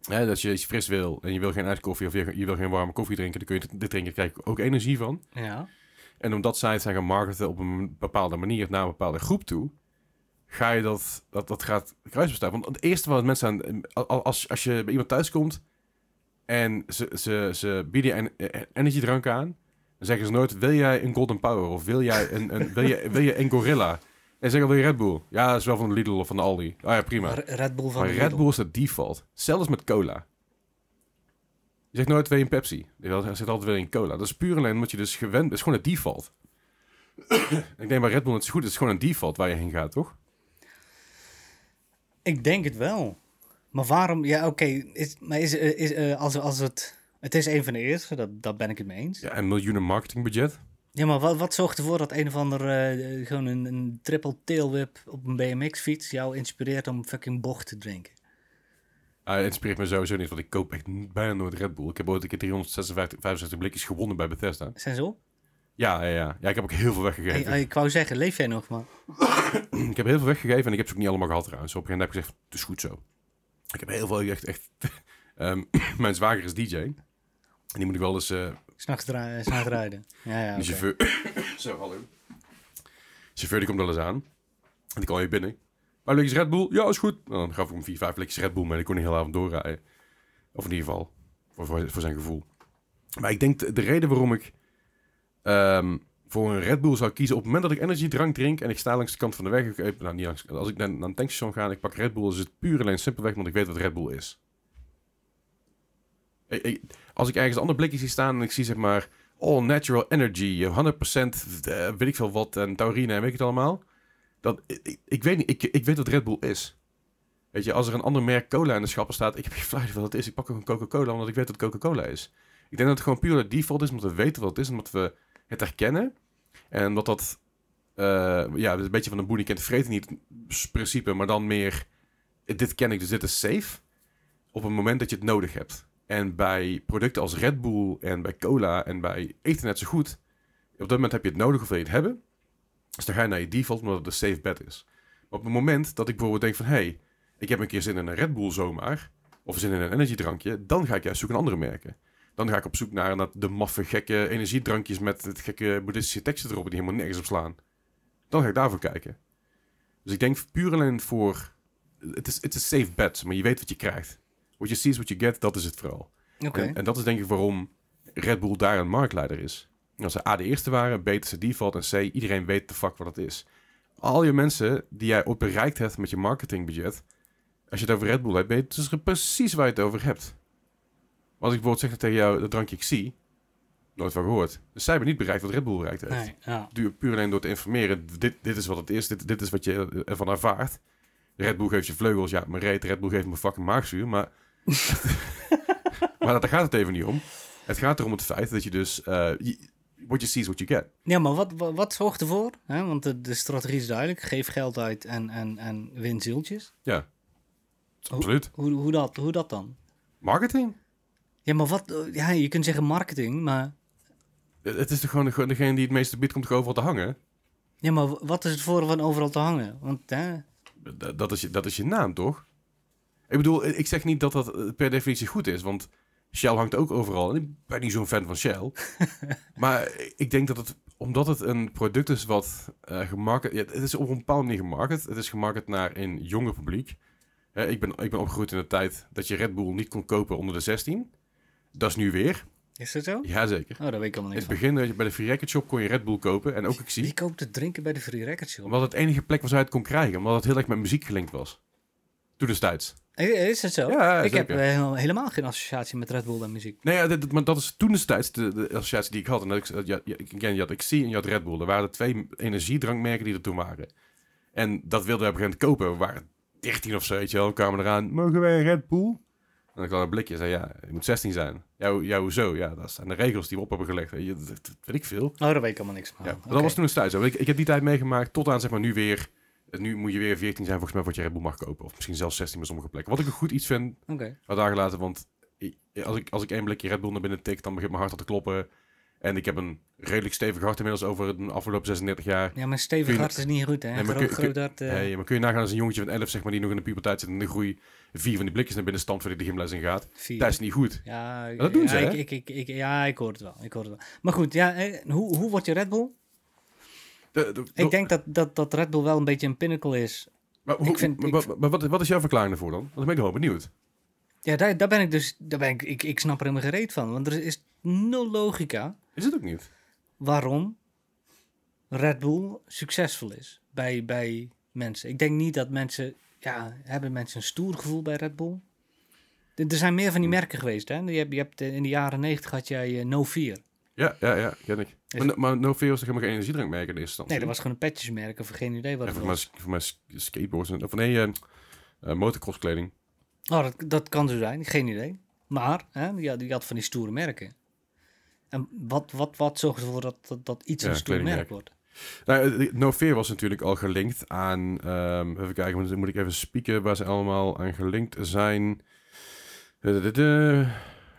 Hè, dat je iets fris wil en je wil geen ijskoffie of je, je wil geen warme koffie drinken, dan kun je dit, dit drinken, daar krijg je ook energie van. Ja. En omdat zij het zijn gaan marketen op een bepaalde manier naar een bepaalde groep toe, ga je dat, dat, dat gaat kruisbestaan. Want het eerste wat mensen aan, als, als je bij iemand thuis komt en ze, ze, ze bieden eh, energiedrank aan, dan zeggen ze nooit, wil jij een Golden Power of wil jij een, een, wil je, wil je een Gorilla? En zeggen wil je Red Bull? Ja, dat is wel van de Lidl of van de Aldi. Ah ja, prima. Re- Red Bull van Maar Red. Bull is de default. Zelfs met cola. Je zegt nooit je een Pepsi. Je zegt altijd je een cola. Dat is puur alleen omdat je dus gewend bent. Het is gewoon een default. ik denk bij Red Bull het is goed. Het is gewoon een default waar je heen gaat, toch? Ik denk het wel. Maar waarom? Ja, oké. is, maar is, eh, is, eh, als, als het... Het is een van de eerste, dat, dat ben ik het mee eens. Ja, Ja, een miljoenen marketingbudget. maar wat, wat zorgt ervoor dat een of ander... eh, gewoon een, een triple tailwhip op een BMX-fiets... jou inspireert om fucking bocht te drinken? Ah, het inspireert me sowieso niet, want ik koop echt bijna nooit Red Bull. Ik heb ooit een keer 356 65 blikjes gewonnen bij Bethesda. Zijn ze op? Ja, ja, ja. Ja, ik heb ook heel veel weggegeven. Hey, ik wou zeggen, leef jij nog, man? Ik heb heel veel weggegeven en ik heb ze ook niet allemaal gehad trouwens. Op een gegeven moment heb ik gezegd, het is goed zo. Ik heb heel veel echt... echt Ehm, mijn zwager is DJ. En die moet ik wel eens... eh, S'nachts dra- s'nachts rijden. Ja, ja. oké. chauffeur... Zo, hallo. De chauffeur die komt wel eens aan. En die kwam hier binnen. Maar blikjes Red Bull? Ja, is goed. Nou, dan gaf ik hem vier, vijf blikjes Red Bull. En ik kon niet heel avond doorrijden. Of in ieder geval, voor, voor, zijn gevoel. Maar ik denk de, de reden waarom ik ehm, voor een Red Bull zou kiezen... op het moment dat ik energiedrank drink en ik sta langs de kant van de weg... ik- eh, nou, niet langs, als ik naar, een tankstation ga en ik pak Red Bull... is het puur alleen simpelweg omdat ik weet wat Red Bull is. Als ik ergens een ander blikje zie staan en ik zie zeg maar... All natural energy, 100% eh, weet ik veel wat en taurine en weet ik het allemaal. Dat, ik, weet niet, ik, ik weet wat Red Bull is. Weet je, als er een ander merk cola in de schappen staat, ik heb geen flauw idee wat het is. Ik pak ook een Coca-Cola omdat ik weet wat Coca-Cola is. Ik denk dat het gewoon puur de default is, omdat we weten wat het is, omdat we het herkennen. En dat dat, eh, ja, een beetje van een boer die kent vreten niet principe, maar dan meer, dit ken ik, dus dit is safe. Op het moment dat je het nodig hebt. En bij producten als Red Bull en bij cola en bij eten net zo goed, op dat moment heb je het nodig of wil je het hebben. Dus dan ga je naar je default, omdat het een safe bet is. Maar op het moment dat ik bijvoorbeeld denk van... hey, ik heb een keer zin in een Red Bull zomaar... of zin in een energiedrankje... dan ga ik juist zoeken naar andere merken. Dan ga ik op zoek naar, naar de maffe, gekke energiedrankjes... met het gekke boeddhistische teksten erop... die helemaal nergens op slaan. Dan ga ik daarvoor kijken. Dus ik denk puur alleen voor... Het is, het is een safe bet, maar je weet wat je krijgt. What you see is what you get, dat is het vooral. Oké. En, en dat is denk ik waarom Red Bull daar een marktleider is. Als ze A de eerste waren, B is de default en C iedereen weet de fuck wat het is. Al je mensen die jij ook bereikt hebt met je marketingbudget, als je het over Red Bull hebt, weet je dus precies waar je het over hebt. Als ik bijvoorbeeld zeg tegen jou, dat drankje ik zie, nooit van gehoord. Dus zij hebben niet bereikt wat Red Bull bereikt heeft. Nee, ja. Duur, puur alleen door te informeren, dit, dit is wat het is, dit, dit is wat je ervan ervaart. Red Bull geeft je vleugels, ja, maar reet, Red Bull geeft me fucking maagzuur, maar... maar daar gaat het even niet om. Het gaat erom het feit dat je dus... eh je- what you see is what you get. Ja, maar wat, wat, wat zorgt ervoor? Hè? Want de, de strategie is duidelijk. Geef geld uit en, en, en win zieltjes. Ja, absoluut. Hoe, hoe, dat, hoe dat dan? Marketing? Ja, maar wat... Ja, je kunt zeggen marketing, maar... Het is toch gewoon de- degene die het meeste biedt, komt toch overal te hangen? Ja, maar wat is het voordeel van overal te hangen? Want hè, D- Dat is, je, dat is je naam, toch? Ik bedoel, ik zeg niet dat dat per definitie goed is, want Shell hangt ook overal. En ik ben niet zo'n fan van Shell. maar ik denk dat het, omdat het een product is wat gemarket... Ja, het is op een bepaalde manier gemarket. Het is gemarket naar een jonger publiek. Ik, ben, ik ben opgegroeid in de tijd dat je Red Bull niet kon kopen onder de 16. Dat is nu weer. is dat zo? Jazeker. Oh, daar weet ik helemaal In niks het begin bij de Free Record Shop kon je Red Bull kopen. En ook ik zie. Wie koopt het drinken bij de Free Record Shop? Omdat het enige plek was waar je het kon krijgen. Omdat het heel erg met muziek gelinkt was. Toen destijds. Eh, Is het zo? Ja, ik heb zeker. eh, helemaal- helemaal geen associatie met Red Bull en muziek. Nee, ja, dit- dit- maar dat is toen destijds de, de associatie die ik had. En dat ik, ja, ja, ik- again, je had XC en je had Red Bull. Er waren de twee energiedrankmerken die er toen waren. En dat wilden we op een gegeven moment kopen. We waren 13 of zo, weet je wel. We kwamen eraan, mogen wij een Red Bull? En ik had een blikje en zei, ja, je moet 16 zijn. Ja, ho- ja, hoezo? Ja, dat zijn de regels die we op hebben gelegd. Je, dat, dat weet ik veel. Oh, daar weet ik helemaal niks van. Ja, dat was toen destijds zo. Ik, ik heb die tijd meegemaakt tot aan, zeg maar, nu weer... Nu moet je weer 14 zijn volgens mij wat je Red Bull mag kopen. Of misschien zelfs 16 bij sommige plekken. Wat ik een goed iets vind, Oké. wat dagen later, want als ik, als ik één blikje Red Bull naar binnen tik, dan begint mijn hart al te kloppen. En ik heb een redelijk stevig hart inmiddels over de afgelopen 36 jaar. Ja, maar stevig je- hart is niet goed, hè? Nee, maar kun- hart... eh, Hey, maar kun je nagaan als een jongetje van 11, zeg maar, die nog in de puberteit zit en de groei vier van die blikjes naar binnen voordat hij de gymles in gaat. vier. Dat is niet goed. Ja, dat doen ja, ze, hè? ik, ik, ik, ja, ik hoor het wel. Ik hoor het wel. Maar goed, ja, eh, hoe, hoe word je Red Bull? De- de- Ik denk dat, dat, dat Red Bull wel een beetje een pinnacle is. maar, hoe- ik vind- maar, ik- maar- maar wat, wat is jouw verklaring ervoor dan? Want dan ben ik wel benieuwd. Ja, daar, daar ben ik dus... Daar ben ik, ik, ik snap er helemaal gereed van. Want er is nul logica Is het ook niet? waarom Red Bull succesvol is bij, bij mensen. Ik denk niet dat mensen... Ja, hebben mensen een stoer gevoel bij Red Bull? Er zijn meer van die merken geweest, hè? Je hebt, je hebt eh, in de jaren negentig had jij eh, No Fear. Ja, ja, ja, ken ik. Is- Maar, no- maar No Fear was toch helemaal geen energiedrankmerk in eerste instantie? Nee, dat was gewoon een petjesmerk of geen idee wat Ja, het voor, was. mij, voor mij sk- skateboards. en- Of nee, eh eh, motocrosskleding. Oh, dat, dat kan zo zijn, geen idee. Maar hè, die, had, die had van die stoere merken. En wat, wat, wat zorgt ervoor dat, dat, dat iets Ja, een stoer merk wordt? Nou, eh, No Fear was natuurlijk al gelinkt aan... ehm, even kijken, moet ik even spieken waar ze allemaal aan gelinkt zijn.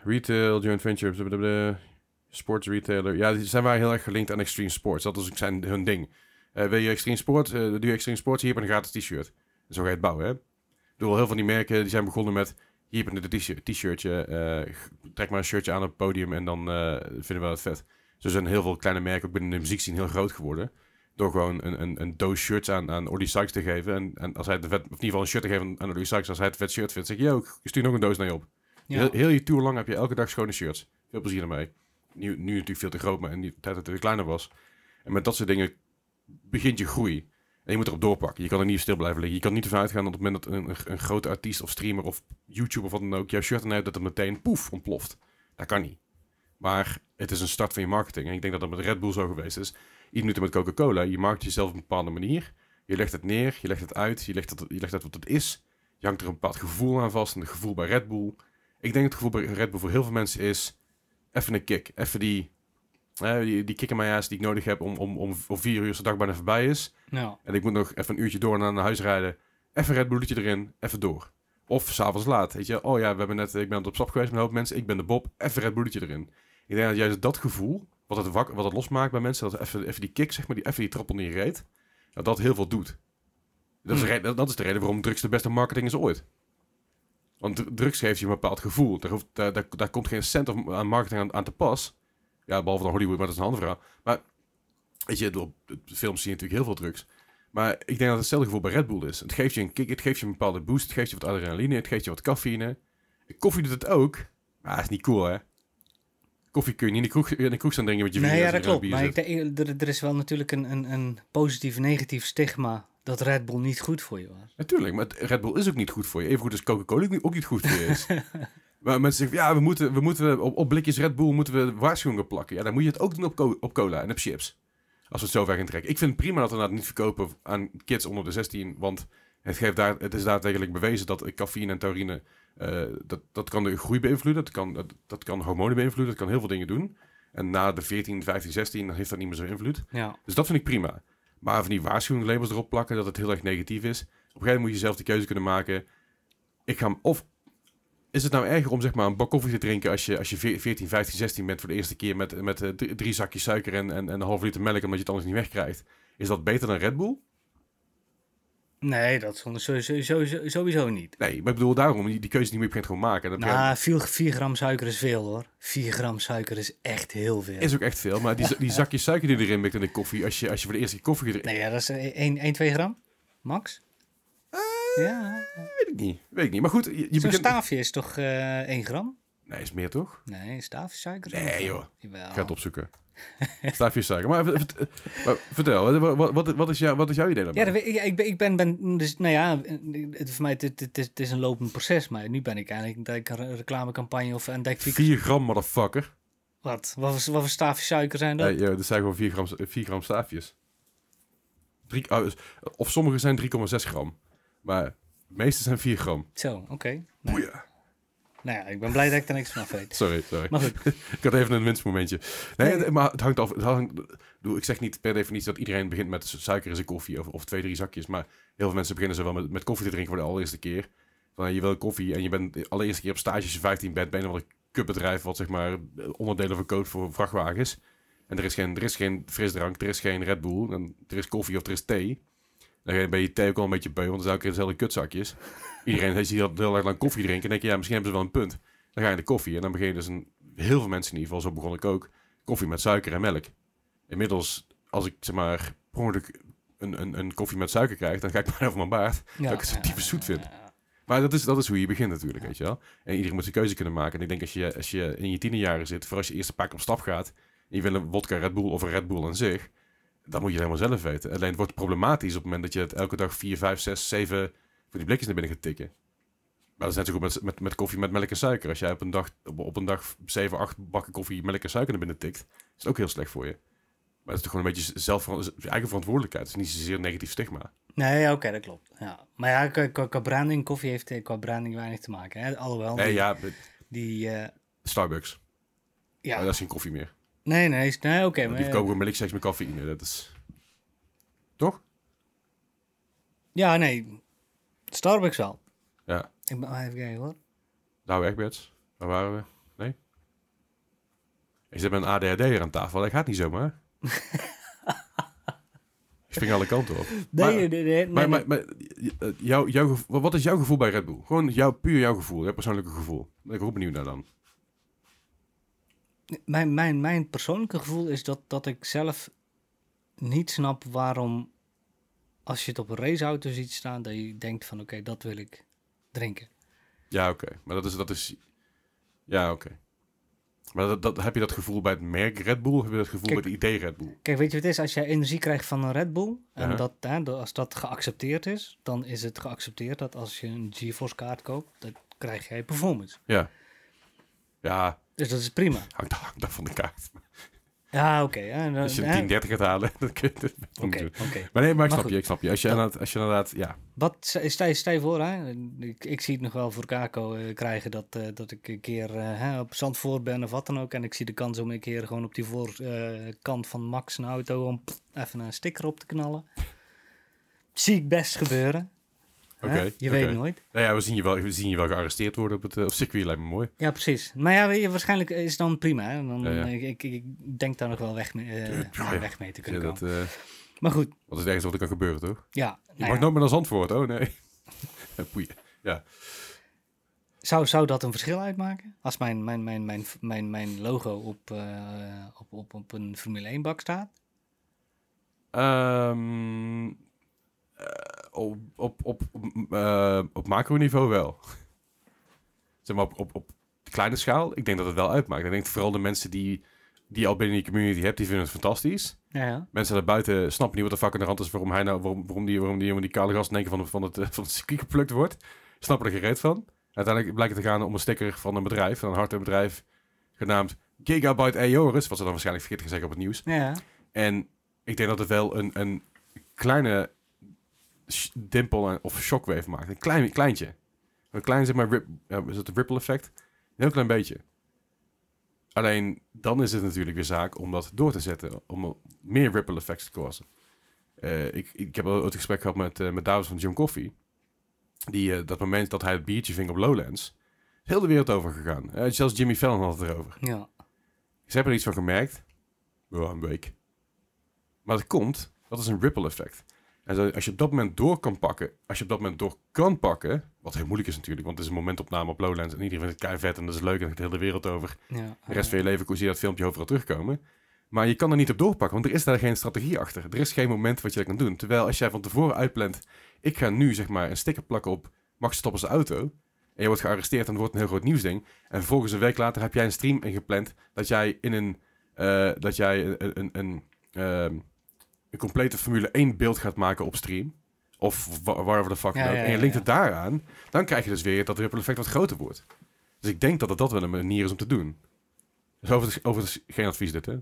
Retail, joint venture, de- de- de- sports retailer. Ja, die zijn waren heel erg gelinkt aan extreme sports. Dat ook zijn, hun ding. Eh, wil je extreme sport, eh, doe je extreme sports, hier heb je een gratis t-shirt. Zo ga je het bouwen, hè? Bedoel, heel veel van die merken die zijn begonnen met... hier heb je een t-shirt- t-shirtje, eh, trek maar een shirtje aan op het podium en dan vinden we het vet. Zo zijn heel veel kleine merken ook binnen de muziek heel groot geworden. Door gewoon een, een, een doos shirts aan, aan Olly Sykes te geven. En, en als hij het vet, of in ieder geval een shirt te geven aan Olly Sykes, als hij het vet shirt vindt, zeg je, yo, ik stuur nog een doos naar je op. Ja. Heel, heel je tour lang heb je elke dag schone shirts. Veel plezier ermee. Nu, nu natuurlijk veel te groot, maar in die tijd dat het kleiner was. En met dat soort dingen begint je groei. En je moet erop doorpakken. Je kan er niet stil blijven liggen. Je kan niet ervan uitgaan dat op het moment dat een, een, grote artiest of streamer of YouTuber of wat dan ook jouw shirt aan dat het meteen poef ontploft. Dat kan niet. Maar het is een start van je marketing. En ik denk dat dat met Red Bull zo geweest is. Iets nu met Coca-Cola. Je markt jezelf op een bepaalde manier. Je legt het neer, je legt het uit, je legt, het, je legt uit wat het is. Je hangt er een bepaald gevoel aan vast. En het gevoel bij Red Bull. Ik denk het gevoel bij Red Bull voor heel veel mensen is... Even een kick. Even die, die, die kick in mijn ass die ik nodig heb om, om, om, om vier uur als de dag bijna voorbij is. Ja. En ik moet nog even een uurtje door naar naar huis rijden. Even Red Bulletje erin, even door. Of s'avonds laat, weet je. Oh ja, we hebben net, ik ben op stap geweest met een hoop mensen. Ik ben de Bob, even Red Bulletje erin. Ik denk dat juist dat gevoel, wat het, wak, wat het losmaakt bij mensen, dat even, even die kick, zeg maar, die, even die trappel in je reet, dat dat heel veel doet. Dat is, Hmm. dat is de reden waarom drugs de beste marketing is ooit. Want dr- drugs geeft je een bepaald gevoel. Daar, hoeft, daar, daar, daar komt geen cent aan marketing aan, aan te pas. Ja, behalve dan Hollywood, maar dat is een andere verhaal. Maar, weet je, op de films zie je natuurlijk heel veel drugs. Maar ik denk dat hetzelfde gevoel bij Red Bull is. Het geeft je een kick, het geeft je een bepaalde boost, het geeft je wat adrenaline, het geeft je wat cafeïne. Koffie doet het ook, maar dat is niet cool, hè? Koffie kun je niet in de kroeg, in de kroeg staan drinken met je Nee, vrienden ja, als dat klopt. Maar bier ik, denk- er, er is wel natuurlijk een, een, een positief negatief stigma dat Red Bull niet goed voor je was. Natuurlijk, maar Red Bull is ook niet goed voor je. Evengoed als Coca-Cola ook niet- ook niet goed voor je is. maar mensen zeggen, ja, we moeten, we moeten op, op blikjes Red Bull moeten we waarschuwingen plakken. Ja, dan moet je het ook doen op, op cola en op chips. Als we het zo ver gaan trekken. Ik vind het prima dat we dat niet verkopen aan kids onder de 16, want het, geeft daar, het is daadwerkelijk bewezen dat cafeïne en taurine, eh, dat, dat kan de groei beïnvloeden, dat kan, dat, dat kan hormonen beïnvloeden, dat kan heel veel dingen doen. En na de 14, 15, 16 dan heeft dat niet meer zo'n invloed. Ja. Dus dat vind ik prima. Maar van die waarschuwingslabels erop plakken dat het heel erg negatief is. Op een gegeven moment moet je zelf de keuze kunnen maken. Ik ga of is het nou erger om zeg maar een bak koffie te drinken als je, als je ve- 14, 15, 16 bent voor de eerste keer met, met eh, drie zakjes suiker en, en, en een half liter melk omdat je het anders niet wegkrijgt. Is dat beter dan Red Bull? Nee, dat sowieso, sowieso, sowieso niet. Nee, maar ik bedoel daarom, die, die keuze die moet je op gegeven moment gewoon maken. En dan Nou, 4, gram suiker is veel hoor. 4 gram suiker is echt heel veel. is ook echt veel, maar die, die zakjes suiker die je erin mikt in de koffie, als je, als je voor de eerste keer koffie drinkt, Nee, ja, dat is 1, 1 2 gram? Max? ja. weet ik niet. Weet ik niet. Maar goed, je, je Zo'n begint... staafje is toch eh 1 gram? Nee, is meer toch? Nee, een staafje suiker? is Nee, 1 gram. joh. Jawel. Ik ga het opzoeken. Staafjes suiker. Maar, vert- maar vertel, wat, wat, wat, is jou, wat is jouw idee daarbij? Ja, weet ik, ik ben, ik ben, ben dus, nou ja, het, voor mij het, is, het is een lopend proces, maar nu ben ik eigenlijk dat ik een reclamecampagne of een dek 4 gram, motherfucker. Wat? Wat voor, wat voor staafje suiker zijn dat? Ja, ja, dat zijn gewoon 4 gram, 4 gram staafjes. Drie, oh, dus- of sommige zijn 3,6 gram. Maar de meeste zijn 4 gram. Zo, oké. Nou, Boeien. Nou ja, ik ben blij dat ik er niks van weet. Sorry, sorry. Maar goed, Ik had even een winstmomentje. Nee, maar het hangt af. Het hangt, ik zeg niet per definitie dat iedereen begint met suiker in zijn koffie of, of twee, drie zakjes. Maar heel veel mensen beginnen zo wel met, met koffie te drinken voor de allereerste keer. Van, je wil koffie en je bent de allereerste keer op stage als je 15 bent bij een of ander cupbedrijf wat zeg maar onderdelen verkoopt voor vrachtwagens. En er is geen, er is geen frisdrank, er is geen Red Bull, en er is koffie of er is thee. Dan ga je thee ook al een beetje beu, want het is elke keer dezelfde kutzakjes. Iedereen heeft hier heel erg lang koffie drinken en denk je, ja, misschien hebben ze wel een punt. Dan ga je in de koffie en dan begin je dus een, heel veel mensen in ieder geval, zo begon ik ook, koffie met suiker en melk. Inmiddels, als ik zeg maar per ongeluk een, een, een koffie met suiker krijg, dan ga ik bijna over mijn baard. ja, ik het zo typisch zoet vind. Maar dat is, dat is hoe je begint natuurlijk, weet je wel. En iedereen moet zijn keuze kunnen maken. En ik denk als je, als je in je tienerjaren zit, voor als je eerst een paar keer op stap gaat, en je wil een vodka Red Bull of een Red Bull aan zich, dan moet je het helemaal zelf weten. Alleen het wordt problematisch op het moment dat je het elke dag 4, 5, 6, 7 voor die blikjes naar binnen gaat tikken. Maar dat is net zo goed met, met, met koffie met melk en suiker. Als jij op een dag, op, op een dag 7, 8 bakken koffie, melk en suiker naar binnen tikt, is het ook heel slecht voor je. Maar het is toch gewoon een beetje zelf, eigen verantwoordelijkheid. Het is niet zozeer een negatief stigma. Nee, oké, dat klopt. Ja. Maar ja, qua, qua, qua branding, koffie heeft eh, qua branding weinig te maken. Hè? Alhoewel, Nee, die, ja, die eh, Starbucks. ja. Maar dat is geen koffie meer. nee, nee, nee, oké. Maar, die verkopen milkshakes met cafeïne. Dat is... Toch? ja, nee. Starbucks wel. Ja. Ik ben, even kijken hoor. Nou, Egberts. Waar waren we? Nee? Ik zit met een ADHD hier aan tafel. Dat gaat niet zomaar. spring alle kanten op. Nee, Maar- nee, nee, Maar, maar, maar jouw, jouw, gevo- wat is jouw gevoel bij Red Bull? Gewoon jouw, puur jouw gevoel, jouw persoonlijke gevoel. Ik ook benieuwd naar dan. Mijn, mijn, mijn persoonlijke gevoel is dat, dat ik zelf niet snap waarom, als je het op een raceauto ziet staan, dat je denkt van oké, dat wil ik drinken. Ja, oké. Maar dat is, dat is... Ja, oké. Maar dat, dat, heb je dat gevoel bij het merk Red Bull? Of heb je dat gevoel Kijk- bij het idee Red Bull? Kijk, weet je wat het is? Als jij energie krijgt van een Red Bull, en dat, hè, als dat geaccepteerd is, dan is het geaccepteerd dat als je een GeForce kaart koopt, dan krijg jij performance. Ja. Ja, Dus dat is prima. hangt, hangt af van de kaart. Ja, oké. dan- Als je een 1030 gaat halen, dan kun je het Oké. Maar nee, maar ik snap je, ik snap je. Als je, Dat- inderdaad, als je inderdaad, ja. Wat, stel je voor, hè, ik, ik zie het nog wel voor Kako eh, krijgen dat, eh, dat ik een keer eh, hè, op Zandvoort ben of wat dan ook. En ik zie de kans om een keer gewoon op die voorkant van Max een auto om pff, even een sticker op te knallen. Zie ik best gebeuren. Oké. Je weet nooit. Nou ja, we zien je wel, we zien je wel gearresteerd worden op het eh, op circuit, lijkt me mooi. Ja, precies. Maar ja, waarschijnlijk is het dan prima. Hè? Dan, Ja, ja. Ik, ik, ik denk daar nog wel weg mee, eh, Ja, ja. weg mee te Ja, kunnen dat, komen. eh, Maar goed, wat is ergste wat er kan gebeuren, toch? ja. Je nou mag ja. nooit meer naar Zandvoort, oh nee. Poeien. Zou, zou dat een verschil uitmaken? Als mijn, mijn, mijn, mijn, mijn, mijn logo op, eh, op, op, op een Formule 1 bak staat? Ehm, eh, op, op, op, eh, op macroniveau wel. zeg maar op, op, op kleine schaal, ik denk dat het wel uitmaakt. Ik denk vooral de mensen die, die al binnen die community hebt, die vinden het fantastisch. Ja, ja. Mensen daarbuiten snappen niet wat de fuck aan de hand is, waarom hij nou, waarom, waarom die, waarom die, die kale gast in één keer van, de- van, het, eh, van het circuit geplukt wordt. Snappen er gereed van. Uiteindelijk blijkt het te gaan om een sticker van een bedrijf, van een hardwarebedrijf, genaamd Gigabyte Aorus, wat ze dan waarschijnlijk vergeten te zeggen op het nieuws. ja. En ik denk dat het wel een, een kleine dimpel of shockwave maakt. Een klein, kleintje. Een klein, zeg maar, rip, ja, is het een ripple effect? Een heel klein beetje. Alleen, dan is het natuurlijk weer zaak om dat door te zetten. Om meer ripple effects te kosten. Eh, ik, ik heb al het gesprek gehad met, eh met Davis van John Coffee. Die, eh, dat moment dat hij het biertje ving op Lowlands. heel de wereld over gegaan. Zelfs Jimmy Fallon had het erover. ja. Ze hebben er iets van gemerkt. Ja, een week. Maar dat komt, dat is een ripple effect. En als je op dat moment door kan pakken, als je op dat moment door kan pakken, wat heel moeilijk is natuurlijk, want het is een momentopname op Lowlands en iedereen vindt het kei vet en dat is leuk en de hele wereld over. ja. De rest van je leven zie je dat filmpje overal terugkomen. Maar je kan er niet op doorpakken, want er is daar geen strategie achter. Er is geen moment wat je dat kan doen. Terwijl als jij van tevoren uitplant, ik ga nu zeg maar een sticker plakken op Max Stoppers auto. En je wordt gearresteerd en het wordt een heel groot nieuwsding. En vervolgens een week later heb jij een stream ingepland dat jij in een, eh, dat jij een, een, een, ehm, een complete Formule 1 beeld gaat maken op stream. Of wa- whatever the fuck Ja, dan ook. ja, En je linkt het daaraan. Dan krijg je dus weer dat ripple effect wat groter wordt. Dus ik denk dat het dat wel een manier is om te doen. Dus overigens, overigens geen advies dit, hè?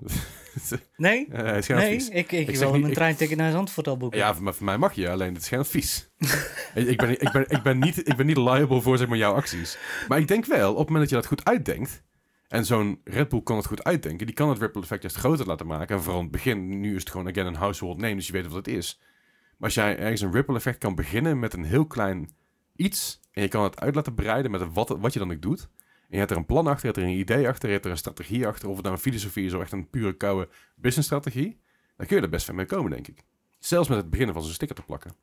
Nee? Eh, geen Nee, advies. ik, ik, zeg wil niet- een ik- treinticket naar Zandvoort al boeken. Ja, voor, voor mij mag je, alleen het is geen advies. ik, ben, ik, ben, ik, ben niet, ik ben niet liable voor zeg maar, jouw acties. Maar ik denk wel, op het moment dat je dat goed uitdenkt... en zo'n Red Bull kan het goed uitdenken... die kan het ripple effect juist groter laten maken. En vooral in het begin, nu is het gewoon again een household name... dus je weet wat het is. Maar als jij ergens een ripple effect kan beginnen met een heel klein iets... en je kan het uit laten breiden met wat, wat je dan ook doet... en je hebt er een plan achter, je hebt er een idee achter... je hebt er een strategie achter... of het nou een filosofie is of echt een pure koude businessstrategie... dan kun je er best van mee komen, denk ik. Zelfs met het beginnen van zo'n sticker te plakken.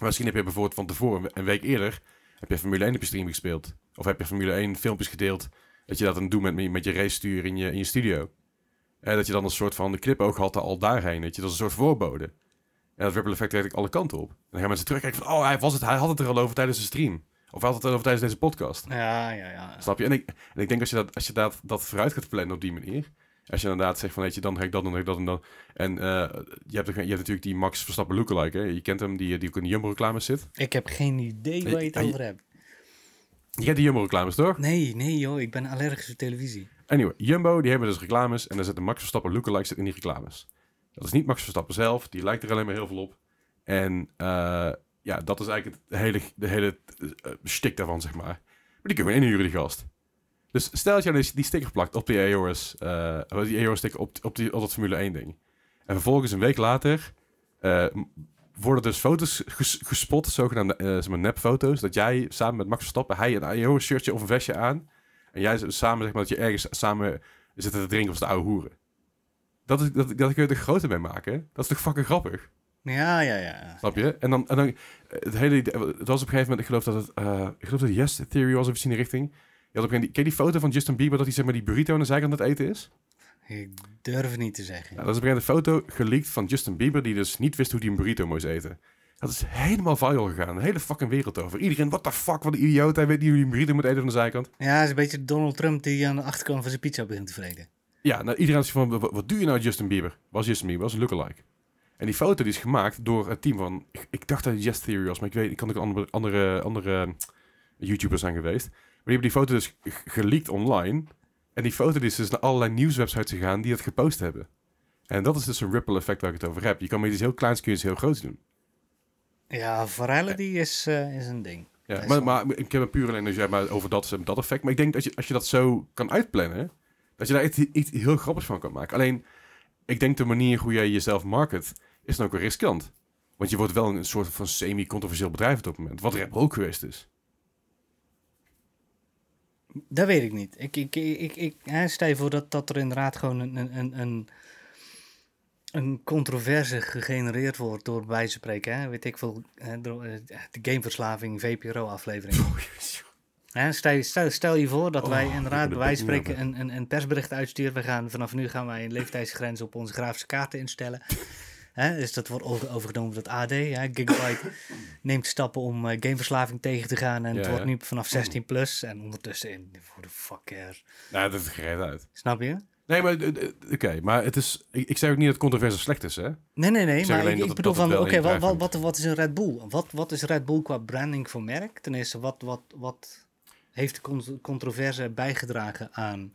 Misschien heb je bijvoorbeeld van tevoren, een week eerder, heb je Formule 1 op je stream gespeeld. Of heb je Formule 1 filmpjes gedeeld. Dat je dat dan doet met, met je race stuur in je, in je studio. En dat je dan een soort van de knipoog had al daarheen. Dat je dat is een soort voorbode. En dat ripple effect werkt alle kanten op. En dan gaan mensen terugkijken van, oh, hij, was het, hij had het er al over tijdens de stream. Of hij had het er over tijdens deze podcast. Ja, ja, ja. Snap je? En ik, en ik denk als je, dat, als je dat, dat vooruit gaat plannen op die manier. Als je inderdaad zegt van, weet je, dan ga ik dat dan ga ik dat en dan. En eh, je, hebt, ook- je hebt natuurlijk die Max Verstappen lookalike, hè? Je kent hem, die, die ook in de Jumbo-reclames zit. Ik heb geen idee waar je het over hebt. Je kent die Jumbo-reclames, toch? Nee, nee joh, ik ben allergisch voor televisie. Anyway, Jumbo, die hebben dus reclames en daar zit een Max Verstappen lookalike zit in die reclames. Dat is niet Max Verstappen zelf, die lijkt er alleen maar heel veel op. En eh, ja, dat is eigenlijk het hele, de hele uh, stik daarvan, zeg maar. Maar die kunnen we inhuren, die gast. Dus stel dat jij die, die sticker plakt op die Aorus, eh, die Aorus sticker op, op, die, op dat Formule 1 ding. En vervolgens een week later eh, worden dus foto's ges- gespot, zogenaamde eh zeg maar nepfoto's, dat jij samen met Max Verstappen, hij een Aorus shirtje of een vestje aan, en jij samen, zeg maar, dat je ergens samen zitten te drinken als de oude hoeren. Dat, is, dat, dat kun je er groter mee maken. Dat is toch fucking grappig? Ja, ja, ja. Snap je? En dan, en dan het hele idee, het was op een gegeven moment, ik geloof dat het, uh, ik geloof dat het Yes Theory was of iets in die richting. Je had op een ken je die foto van Justin Bieber dat hij zeg maar die burrito aan de zijkant aan het eten is? Ik durf het niet te zeggen. Ja, dat is een foto geleakt van Justin Bieber die dus niet wist hoe hij een burrito moest eten. Dat is helemaal viral gegaan. Een hele fucking wereld over. Iedereen, what the fuck, wat een idioot. Hij weet niet hoe hij een burrito moet eten van de zijkant. Ja, het is een beetje Donald Trump die aan de achterkant van zijn pizza begint te vreden. Ja, nou, iedereen is van, wat, wat doe je nou Justin Bieber? Was Justin Bieber, was een lookalike. En die foto die is gemaakt door het team van... Ik, ik dacht dat het Yes Theory was, maar ik weet... Ik kan ook andere, andere, andere YouTubers zijn geweest. Maar die hebben die foto dus geleakt online. En die foto die is dus naar allerlei nieuwswebsites gegaan die het gepost hebben. En dat is dus een ripple effect waar ik het over heb. Je kan met iets heel kleins kun je iets heel groots doen. Ja, virality is, uh, is een ding. Ja, maar, maar, ik heb een puur alleen dus, ja, maar over dat, dat effect. Maar ik denk dat je, als je dat zo kan uitplannen, dat je daar iets, iets heel grappigs van kan maken. Alleen, ik denk de manier hoe jij jezelf market, is dan ook wel riskant. Want je wordt wel een soort van semi-controversieel bedrijf op het moment. Wat Red ook geweest is. Dat weet ik niet. Ik, ik, ik, ik, stel je voor dat, dat er inderdaad gewoon een, een, een, een controverse gegenereerd wordt door bij spreken. Hè? Weet ik veel, eh, de gameverslaving VPRO-aflevering. Oh, stel, stel, stel, je voor dat wij oh, inderdaad bij wijze van spreken een, een, een persbericht uitsturen. We gaan, vanaf nu gaan wij een leeftijdsgrens op onze grafische kaarten instellen. Hè, dus dat wordt overgenomen door het AD. Hè. Gigabyte neemt stappen om uh, gameverslaving tegen te gaan. En het wordt nu vanaf 16 plus. En ondertussen in voor de fucker. Nou, dat is gereed uit. Snap je? Nee, maar oké, maar het is. Ik, ik zei ook niet dat controverse slecht is, hè? Nee, nee, nee. maar ik, ik bedoel van, oké, wat, wat, wat, wat is een Red Bull? Wat, wat is Red Bull qua branding voor merk? Ten eerste, wat, wat, wat heeft de controverse bijgedragen aan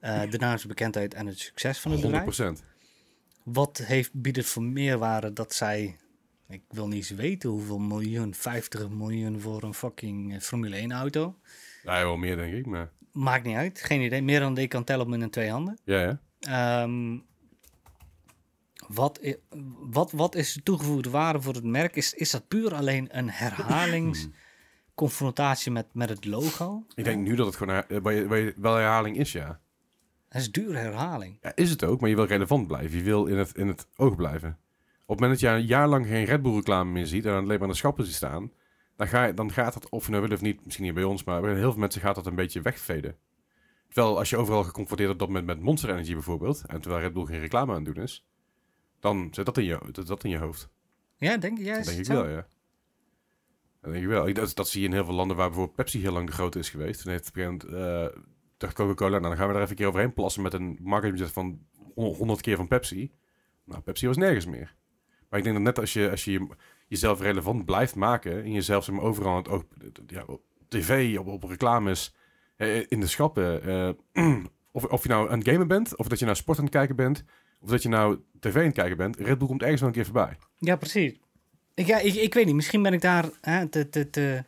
uh, de naamsbekendheid en het succes van het 100%. bedrijf? 100% wat heeft, biedt het voor meerwaarde dat zij, ik wil niet eens weten hoeveel miljoen, 50 miljoen voor een fucking eh, Formule 1 auto. Ja, wel meer denk ik, maar... Maakt niet uit, geen idee. Meer dan ik kan tellen op mijn twee handen. Ja, ja. Um, wat, wat, wat is de toegevoegde waarde voor het merk? Is, is dat puur alleen een herhalingsconfrontatie met, met het logo? Ik denk nu dat het gewoon wel herhaling is, ja. Het is dure herhaling. Ja, is het ook, maar je wil relevant blijven. Je wil in het, in het oog blijven. Op het moment dat je een jaar lang geen Red Bull reclame meer ziet en alleen maar aan de schappen ziet staan, dan, ga je, dan gaat dat, of je nou wil of niet, misschien niet bij ons, maar bij heel veel mensen gaat dat een beetje wegveden. Terwijl als je overal geconfronteerd wordt met, met Monster Energy bijvoorbeeld, en terwijl Red Bull geen reclame aan het doen is, dan zit dat in je, dat, dat in je hoofd. Ja, denk, ja, dat denk ik wel, ja. Dat denk ik wel. Dat, dat zie je in heel veel landen waar bijvoorbeeld Pepsi heel lang de grote is geweest. Toen heeft het uh, dacht Coca-Cola, nou dan gaan we er even een keer overheen plassen met een marketingbudget van 100 keer van Pepsi. Nou, Pepsi was nergens meer. Maar ik denk dat net als je, als je jezelf relevant blijft maken en jezelf zeg maar, overal het oog, ja, op tv, op, op reclames, eh, in de schappen, eh, of, of je nou aan het gamen bent, of dat je nou sport aan het kijken bent, of dat je nou tv aan het kijken bent, Red Bull komt ergens wel een keer voorbij. Ja, precies. Ik, ja, ik, ik weet niet, misschien ben ik daar hè, te, te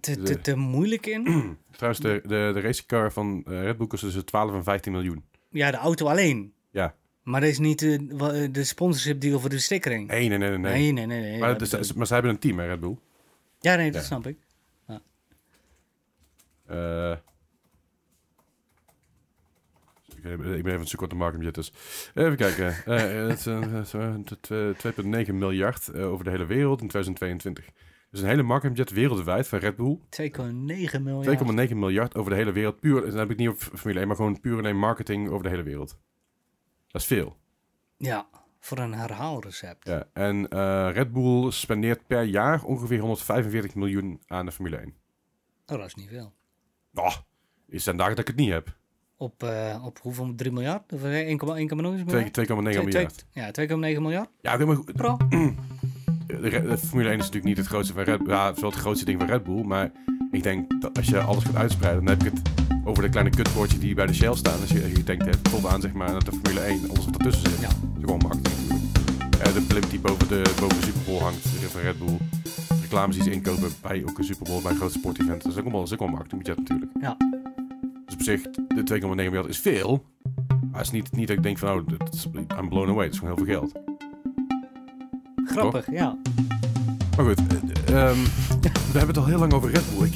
te, te, te moeilijk in. Trouwens, de, de, de racecar van uh, Red Bull kost tussen 12 en 15 miljoen. Ja, de auto alleen. Ja. Maar dat is niet de, de sponsorship deal voor de stickering. Nee, nee, nee. Nee, nee, nee. nee, nee maar, dus, maar zij hebben een team, hè, Red Bull? Ja, nee, dat snap ik. Ja. Uh, ik ben even een wat de is. Even kijken. Uh, het is 2,9 miljard over de hele wereld in 2022. Dus een hele marketingbudget wereldwijd van Red Bull. 2,9 miljard. 2,9 miljard over de hele wereld. Puur, dan heb ik niet op Formule 1, maar gewoon puur alleen marketing over de hele wereld. Dat is veel. Ja, voor een herhaalrecept. Ja, en uh, Red Bull spendeert per jaar ongeveer 145 miljoen aan de Formule 1. Oh, dat is niet veel. Oh, is zijn dagen dat ik het niet heb. Op, uh, op hoeveel? 3 miljard? Of 1,9 miljard? 2,9 miljard. Ja, 2,9 miljard. Ja, maar goed. De, Formule 1 is natuurlijk niet het grootste van Red Bull. Ja, het wel het grootste ding van Red Bull. Maar ik denk dat als je alles gaat uitspreiden, dan heb ik het over de kleine kutwoordjes die bij de Shell staan. Als je, als je denkt, hè, tot aan zeg maar, dat de Formule 1, alles wat ertussen zit. Ja. Dat is gewoon makkelijk natuurlijk. Uh, de blimp die boven de, boven de Super Bowl hangt, van Red Bull. Reclames die ze inkopen bij ook een Super Bowl, bij een groot sportevent. Dat is ook wel, dat is ook wel natuurlijk. Ja. Dus op zich, de 2,9 miljard is veel. Maar het is niet, niet dat ik denk van, oh, I'm blown away. Het is gewoon heel veel geld. Grappig, ja. Maar goed, uh, um, we hebben het al heel lang over Red Bull. Ik,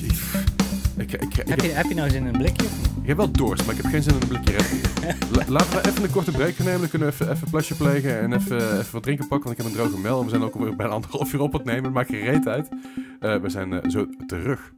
Ik, ik, ik, ik, Heb je, heb je nou zin in een blikje? ik heb wel dorst, maar ik heb geen zin in een blikje Red Bull. La- laten we even een korte break nemen. Dan kunnen we even, even een plasje plegen en even, even wat drinken pakken. Want ik heb een droge mel. En we zijn ook alweer bijna anderhalf uur op het nemen. Dat maakt geen reet uit. Eh, we zijn eh, zo terug.